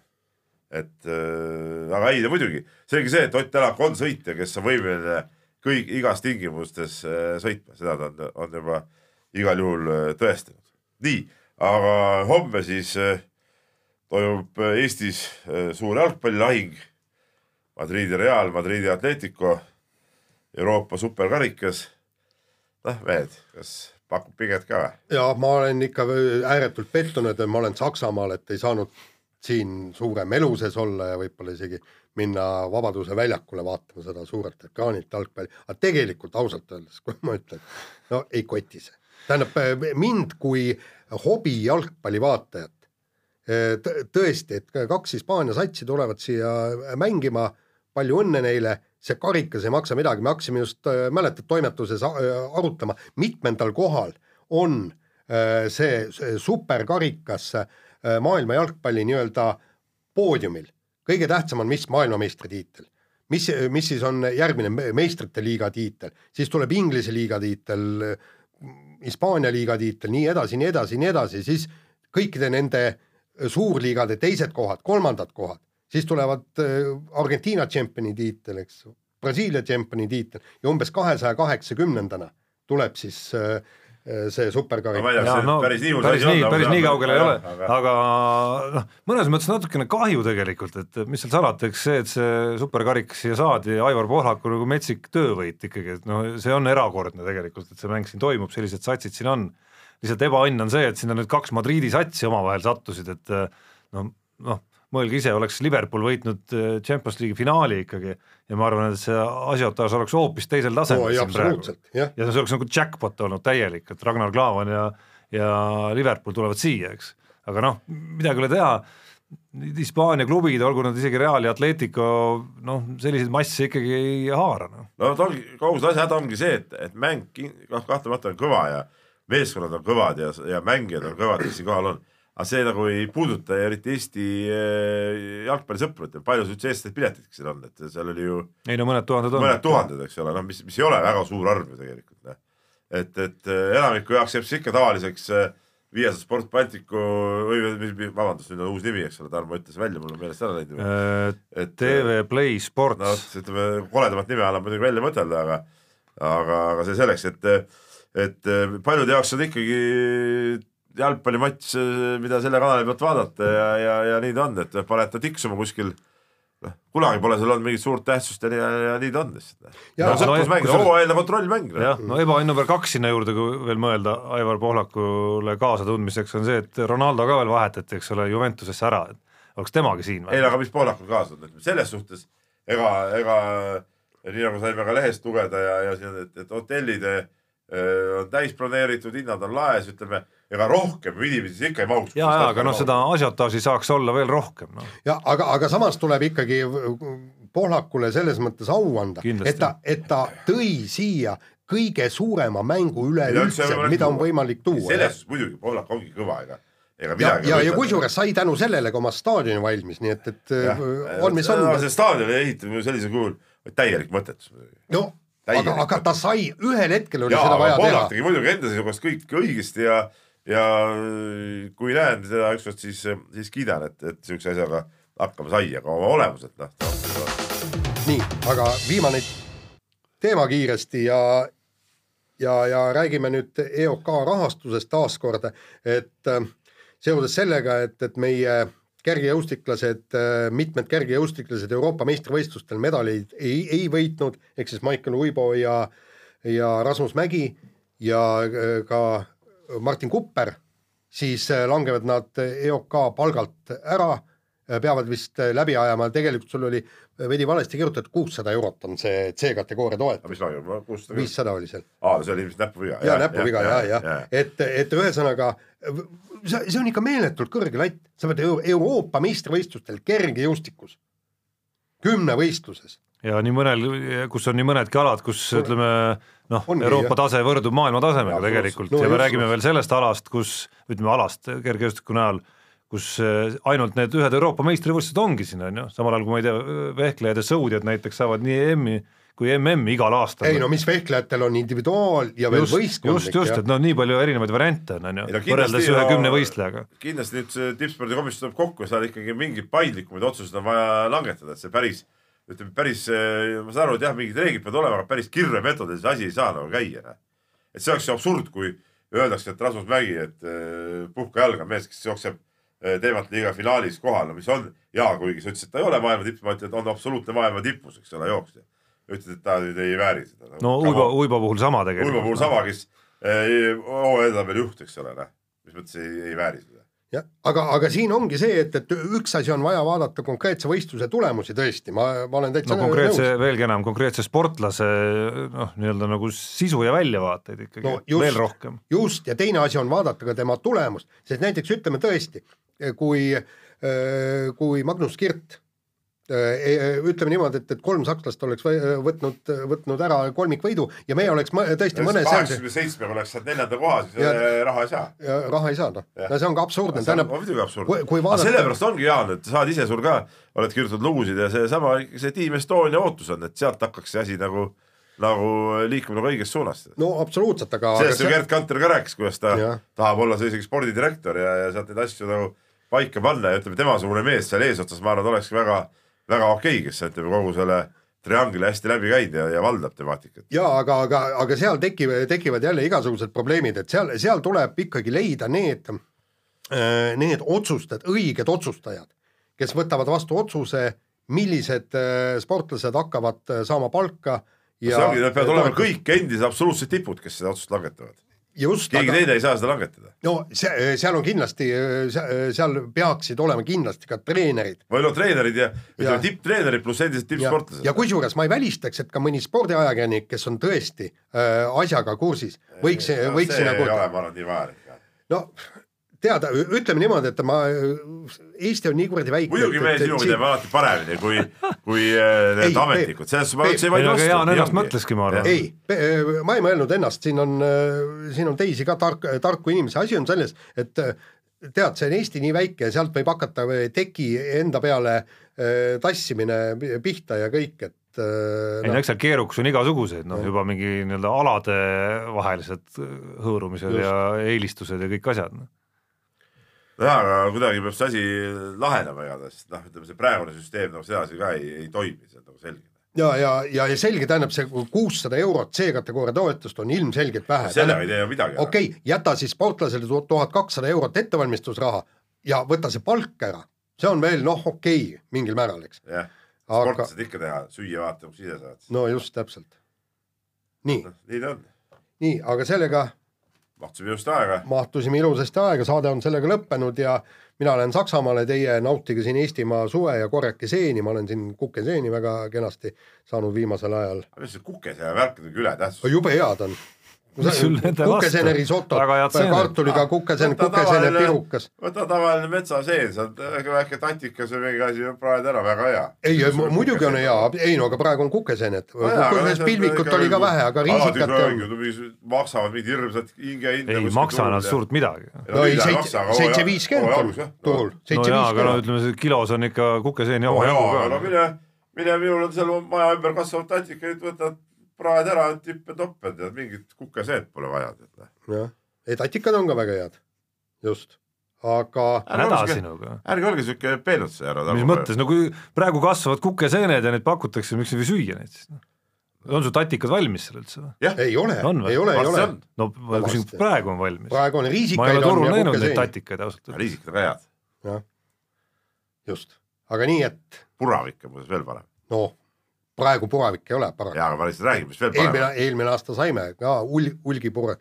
et äh, aga ei, muidugi, selge see, et Ott Tänak on sõitja, kes on võimeline kõik igas tingimustes äh, sõitma, seda ta on, on juba igal juhul äh, tõestanud. nii aga homme siis äh, toimub äh, Eestis äh, suur jalgpallilahing. Madridi Real, Madridi Atletico, Euroopa superkarikas. noh, mehed, kas pakub pinget ka või? ja ma olen ikka ääretult pettunud, et ma olen Saksamaal, et ei saanud siin suurem elu sees olla ja võib-olla isegi minna Vabaduse väljakule vaatama seda suurelt ekraanilt jalgpalli, aga tegelikult ausalt öeldes, kui ma ütlen, no ei koti see. tähendab mind kui hobi jalgpallivaatajat. Tõesti, et kaks Hispaania satsi tulevad siia mängima, palju õnne neile, see karikas ei maksa midagi, me hakkasime just, mäletad, toimetuses arutama, mitmendal kohal on see, see superkarikas maailma jalgpalli nii-öelda poodiumil. kõige tähtsam on mis maailmameistritiitel. Mis, mis siis on järgmine meistrite liiga tiitel, siis tuleb Inglise liiga tiitel, Hispaania liiga tiitel, nii edasi, nii edasi, nii edasi, siis kõikide nende suurliigade teised kohad, kolmandad kohad, siis tulevad äh, Argentiina tšempioni tiitel, eks, Brasiilia tšempioni tiitel ja umbes kahesaja kaheksakümnendana tuleb siis äh, äh, see superkarik No no päris nii päris nii, päris nii kaugel ei ole, aga- aga noh, mõnes mõttes natukene kahju tegelikult, et mis seal salata, eks see, et see superkarik siia saadi Aivar Pohlaku nagu metsik töövõit ikkagi, et noh, see on erakordne tegelikult, et see mäng siin toimub, sellised satsid siin on. Lihtsalt ebaõnn on see, et sinna nüüd kaks Madridi satsi omavahel sattusid, et noh, noh, mõelge ise, oleks Liverpool võitnud eh, Champions League'i finaali ikkagi ja ma arvan, et see asiotaaž oleks hoopis teisel tasemel oi, siin praegu ja see oleks nagu jackpot olnud täielik, et Ragnar Klavan ja, ja Liverpool tulevad siia, eks. aga noh, midagi ei ole teha, Hispaania klubid, olgu nad isegi Real ja Atletico, noh, selliseid masse ikkagi ei haara, noh. no ta ongi, kogu see asja häda ongi see, et, et mäng noh, kahtlemata on kõva ja meeskonnad on kõvad ja, ja mängijad on kõvad, kes siin kohal on. aga see nagu ei puuduta eriti Eesti eh, jalgpallisõpru, et palju üldse eestlased piletid siin on, et seal oli ju ei no mõned tuhanded on. mõned tuhanded, eks ole, noh, mis, mis ei ole väga suur arv ju tegelikult, noh. et, et eh, enamiku jaoks jääb see ikka tavaliseks eh, Viasat Sport Balticu või, vabandust, nüüd on uus nimi, eks ole, Tarmo ütles välja, mul on meelest ära läinud. Äh, et TV Play Sports vot, ütleme koledamat nime annab muidugi välja mõtelda, aga aga, aga see selleks, et et paljude jaoks on ikkagi jalgpallimatš, mida selle kanali pealt vaadata ja, ja, ja nii ta on, et paned ta tiksuma kuskil noh, kunagi pole seal olnud mingit suurt tähtsust ja nii, ja nii ta on lihtsalt. Jaa, no sõprusmäng no, no, hooajaline kontrollmäng. noh. jah, no ebaõnn number kaks sinna juurde, kui veel mõelda Aivar Pohlakule kaasatundmiseks, on see, et Ronaldo ka veel vahetati, eks ole, Juventusesse ära, et oleks temagi siin ei no aga mis Poolakul kaasa on, selles suhtes ega, ega nii nagu saime ka lehest lugeda ja, ja siin, et, et hotellid eh, on täis broneeritud, hinnad on laes, ütleme, ega rohkem inimesi siis ikka ei mahuks. ja, ja aga noh, seda asiotaaži saaks olla veel rohkem, noh. ja aga, aga samas tuleb ikkagi Pohlakule selles mõttes au anda, et ta, et ta tõi siia kõige suurema mängu üleüldse, mida on võimalik tuua. selles suhtes muidugi Poolak ongi kõva, ega, ega ja, midagi ja, ja kusjuures sai tänu sellele ka oma staadioni valmis, nii et, et Jah. on, mis on. see staadioni ehitamine sellisel kujul täielik mõttetus muidugi. no aga, aga ta sai, ühel hetkel oli jaa, seda vaja Poolak teha. tegi muidugi enda seisukohast kõik õigesti ja, ja kui näen teda ükskord, siis, siis kiidan, et, et niisuguse asjaga hakkama sai, aga oma olemuselt noh, nii, aga viimane teema kiiresti ja, ja, ja räägime nüüd EOK rahastusest taaskord, et äh, seoses sellega, et, et meie kergejõustiklased, mitmed kergejõustiklased Euroopa meistrivõistlustel medaleid ei, ei võitnud, ehk siis Maicel Uibo ja, ja Rasmus Mägi ja äh, ka Martin Kupper, siis äh, langevad nad EOK palgalt ära, peavad vist äh, läbi ajama, tegelikult sul oli veidi valesti kirjutatud, kuussada eurot on see C-kategooria toetus, mis ma, kuussada viissada oli seal. aa, see oli ilmselt näpuviga. ja näpuviga ja, ja, ja., et, et ühesõnaga see, see on ikka meeletult kõrge latt, sa pead Euro Euroopa meistrivõistlustel kergejõustikus, kümnevõistluses, ja nii mõnel, kus on nii mõnedki alad, kus ütleme noh, Euroopa jah. tase võrdub maailma tasemega Jaa, tegelikult no ja me just, räägime just. veel sellest alast, kus ütleme alast kergejõustiku näol, kus eh, ainult need ühed Euroopa meistrivõistlused ongi siin on ju, samal ajal kui ma ei tea, vehklejad ja sõudjad näiteks saavad nii EM-i kui MM-i igal aastal. ei no mis vehklejatel on individuaal ja veel võistkondlik just, just, et noh, nii palju erinevaid variante on, on ju, võrreldes ühe kümne võistlejaga. kindlasti nüüd see tippspordikomisjon tuleb kokku ja seal ikkagi mingeid paindlikumaid otsuseid on vaja langetada, et see päris, ütleme päris, ma saan aru, et jah, mingid reeglid peavad olema, aga päris kirve meetodil see asi ei saa nagu käia. noh. et see oleks ju absurd, kui öeldakse, et Rasmus Mägi, et eh, puhka jalga mees, kes jookseb eh, teemat liiga finaalis kohal, no mis on hea, kuigi sa ütlesid, et ta ei ole maailma tipp, ma ütlen, et on absoluutne maailma tipus, eks ole, jooksja. ütlesid, et ta nüüd ei vääri seda. no Uibo, Uibo puhul sama tegelikult. Uibo puhul sama, kes hooaja juht, eks ole, noh. mis mõttes ei, ei vääri seda. jah, aga, aga siin ongi see, et, et üks asi on vaja vaadata konkreetse võistluse tulemusi tõesti, ma, ma olen täitsa no konkreetse, veelgi enam konkreetse sportlase noh, nii-öelda nagu sisu ja väljavaateid ikkagi no, just. veel rohkem. just, ja teine asi on vaadata ka tema tulemust, sest näiteks ütleme tõesti, kui, kui Magnus Kirt eh, ütleme niimoodi, et, et kolm sakslast oleks võtnud, võtnud ära kolmikvõidu ja meie oleks tõesti mõne kaheksakümne seitsmega oleks saanud neljanda koha, siis Ja- ja, raha ei saa. ja raha ei saa noh, no see on ka absurdne, see on muidugi absurd kui- kui. aga sellepärast ongi Jaan, et saad ise sul ka, oled kirjutanud lugusid ja seesama, see Team Estonia ootus on, et sealt hakkaks see asi nagu, nagu liikuma nagu õiges suunas. no absoluutselt, aga sellest ju Gerd Kanter ka rääkis, kuidas ta Jah. tahab olla see isegi spordidirektor ja, ja sealt neid asju nagu paika panna ja ütleme, temasugune mees seal eesotsas, ma arvan, olekski väga, väga okei, kes ütleme kogu selle triangli hästi läbi käinud ja, ja valdab temaatikat. ja aga, aga, aga seal tekivad, tekivad jälle igasugused probleemid, et seal, seal tuleb ikkagi leida need, need otsustajad, õiged otsustajad, kes võtavad vastu otsuse, millised äh, sportlased hakkavad äh, saama palka ja see ongi, need peavad olema kõik endised absoluutsed tipud, kes seda otsust langetavad. just, keegi aga teine ei saa seda langetada. no see, seal on kindlasti, seal peaksid olema kindlasti ka treenerid või no treenerid ja Ja. tipptreenerid pluss endised ja, tippsportlased. ja kusjuures ma ei välistaks, et ka mõni spordiajakirjanik, kes on tõesti äh, asjaga kursis, võiks, võiks see sinna ei ole, ma arvan, nii vajalik. no teada, ütleme niimoodi, et ma, Eesti on nii kuradi väike. muidugi me sinuga teeme alati paremini kui, kui äh, need Ei, ametnikud, selles ma Peep, üldse ei vastu. Jaan ennast mõtleski, ma arvan. ei, ma ei mõelnud ennast, siin on, siin on teisi ka tark, tarku inimesi, asi on selles, et tead, see on Eesti nii väike, sealt võib hakata teki enda peale tassimine pihta ja kõik, et ei no eks seal keerukus on igasuguseid, noh juba mingi nii-öelda alade vahelised hõõrumised Just. ja eelistused ja kõik asjad noh. no.. jaa, aga kuidagi peab see asi lahenema igatahes, noh, ütleme see praegune süsteem nagu sedasi ka ei, ei toimi, see on nagu selge. ja, ja, ja, ja selge, tähendab see kuussada eurot C-kategooria toetust on ilmselgelt vähe. sellega ei tee ju midagi. okei okay,, jäta siis sportlasele tuhat kakssada eurot ettevalmistusraha ja võta see palk ära, see on veel noh, okei okay,, mingil määral, eks. jah, Aga- sportlased ikka teha, süüa vaata, kus ise saad. no just täpselt. nii, noh, nii ta on. nii, aga sellega mahtusime just aega. mahtusime ilusasti aega, saade on sellega lõppenud ja mina lähen Saksamaale, teie nautige siin Eestimaa suve ja korjake seeni, ma olen siin kukeseeni väga kenasti saanud viimasel ajal. mis see kukese värk on ületähtsus. jube head on. Head seened. kartuliga kukeseen, kukeseene pirukas. võta tavaline metsaseen, sealt väike, väike tatikas või mingi asi, praed ära, väga hea. ei, muidugi on hea, ei no aga praegu on kukeseened, kusjuures pilvikut oli ka vähe, aga riisikat on. maksavad mingit hirmsat hinge hinda. ei maksa nad suurt midagi. no ei, seitse, viiskümmend on turul, no jaa, aga no ütleme, see kilos on ikka kukeseeni omajagu aga no ka. mine, mine minul on seal maja ümber kasvavad tatikaid, võtad praed ära, tippe-toppe, tead mingit kukeseent pole vaja, tead. noh. jah, ei tatikad on ka väga head, just, aga häda sinuga. ärge olge siuke peenutse härra. mis mõttes, no kui praegu kasvavad kukeseened ja neid pakutakse, miks ei või süüa neid siis? on su tatikad valmis seal üldse või? ei ole, ei ole, ei ole no ma küsin, praegu on valmis. praegu on ma ei riisikaid ole on turul näinud neid tatikaid ausalt öeldes. riisikad on ka head, jah, just, aga nii, et puravik on muuseas veel parem. noh, praegu puravik ei ole paraku. jaa, aga ma lihtsalt räägin, mis veel eelmine parem,. eelmine aasta saime ka ul-, hulgipura,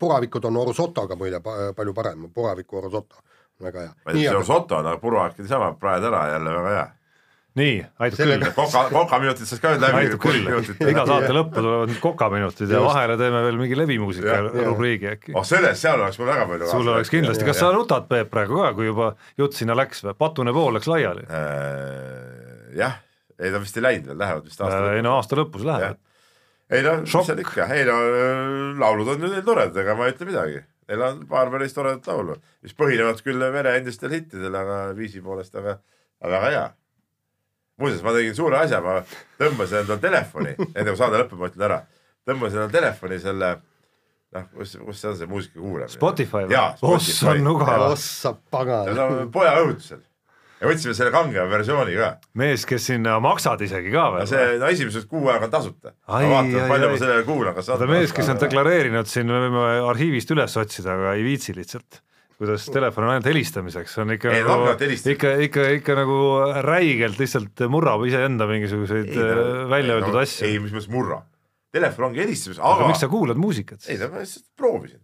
puravikud on Orusotoga muide pa- palju parem, puraviku Orusoto, väga hea. ma ei tea, see on soto, aga puravik on niisama, praed ära jälle väga hea. nii, aitab Sellega- küll. koka, kokaminutid saaks ka nüüd läbi. aitab küll, iga saate lõppu tulevad need kokaminutid ja vahele teeme veel mingi levimuusika rubriigi äkki. oh sellest, seal oleks mul väga palju sul oleks kindlasti, kas sa nutad, Peep, praegu ka, kui juba jutt sinna läks või, patune pool läks laiali? Äh, jah, ei ta vist ei läinud veel, lähevad vist aasta ei no aasta lõpus lähevad. ei no mis seal ikka, ei no äh, laulud on ju neil toredad, ega ma ei ütle midagi. Neil on paar päris toredat laulu, mis põhinevad küll vene endistel hittidel, aga viisi poolest, aga, aga väga hea. muuseas, ma tegin suure asja, ma tõmbasin endale telefoni, enne kui saade lõpeb, ma ütlen ära, tõmbasin endale telefoni selle noh, kus, kus see on see muusika kuulamine? Spotify või ossa nuga, ossa pagan. see on poja õhutusel ja võtsime selle kange versiooni ka. mees, kes sinna maksad isegi ka no veel. see, no esimesed kuu aega on tasuta. ai, palju ma sellele kuulan, kas vaata mees, kes on deklareerinud siin, me võime arhiivist üles otsida, aga ei viitsi lihtsalt. kuidas telefon on ainult helistamiseks, on ikka Ei, nagu ikka, ikka, ikka nagu räigelt lihtsalt murrab iseenda mingisuguseid äh, välja öeldud asju ei,. mis mõttes murra. Telefon ongi helistamises, aga aga miks sa kuulad muusikat ei siis? no ma lihtsalt proovisin.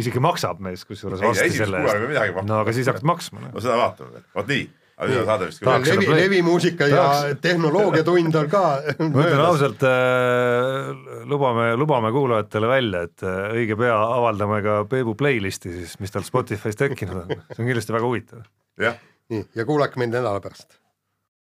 Isegi maksab mees kusjuures varsti selle eest. no aga siis hakkad maksma. no seda vaatame veel, vot nii. aga seda saade vist Tahaks küll. levi, levimuusika ja tehnoloogiatund on ka ma ütlen ausalt äh,, lubame, lubame kuulajatele välja, et äh, õige pea avaldame ka Peebu playlisti siis, mis tal Spotify's tekkinud on, see on kindlasti väga huvitav. jah, nii, ja kuulake meid nädala pärast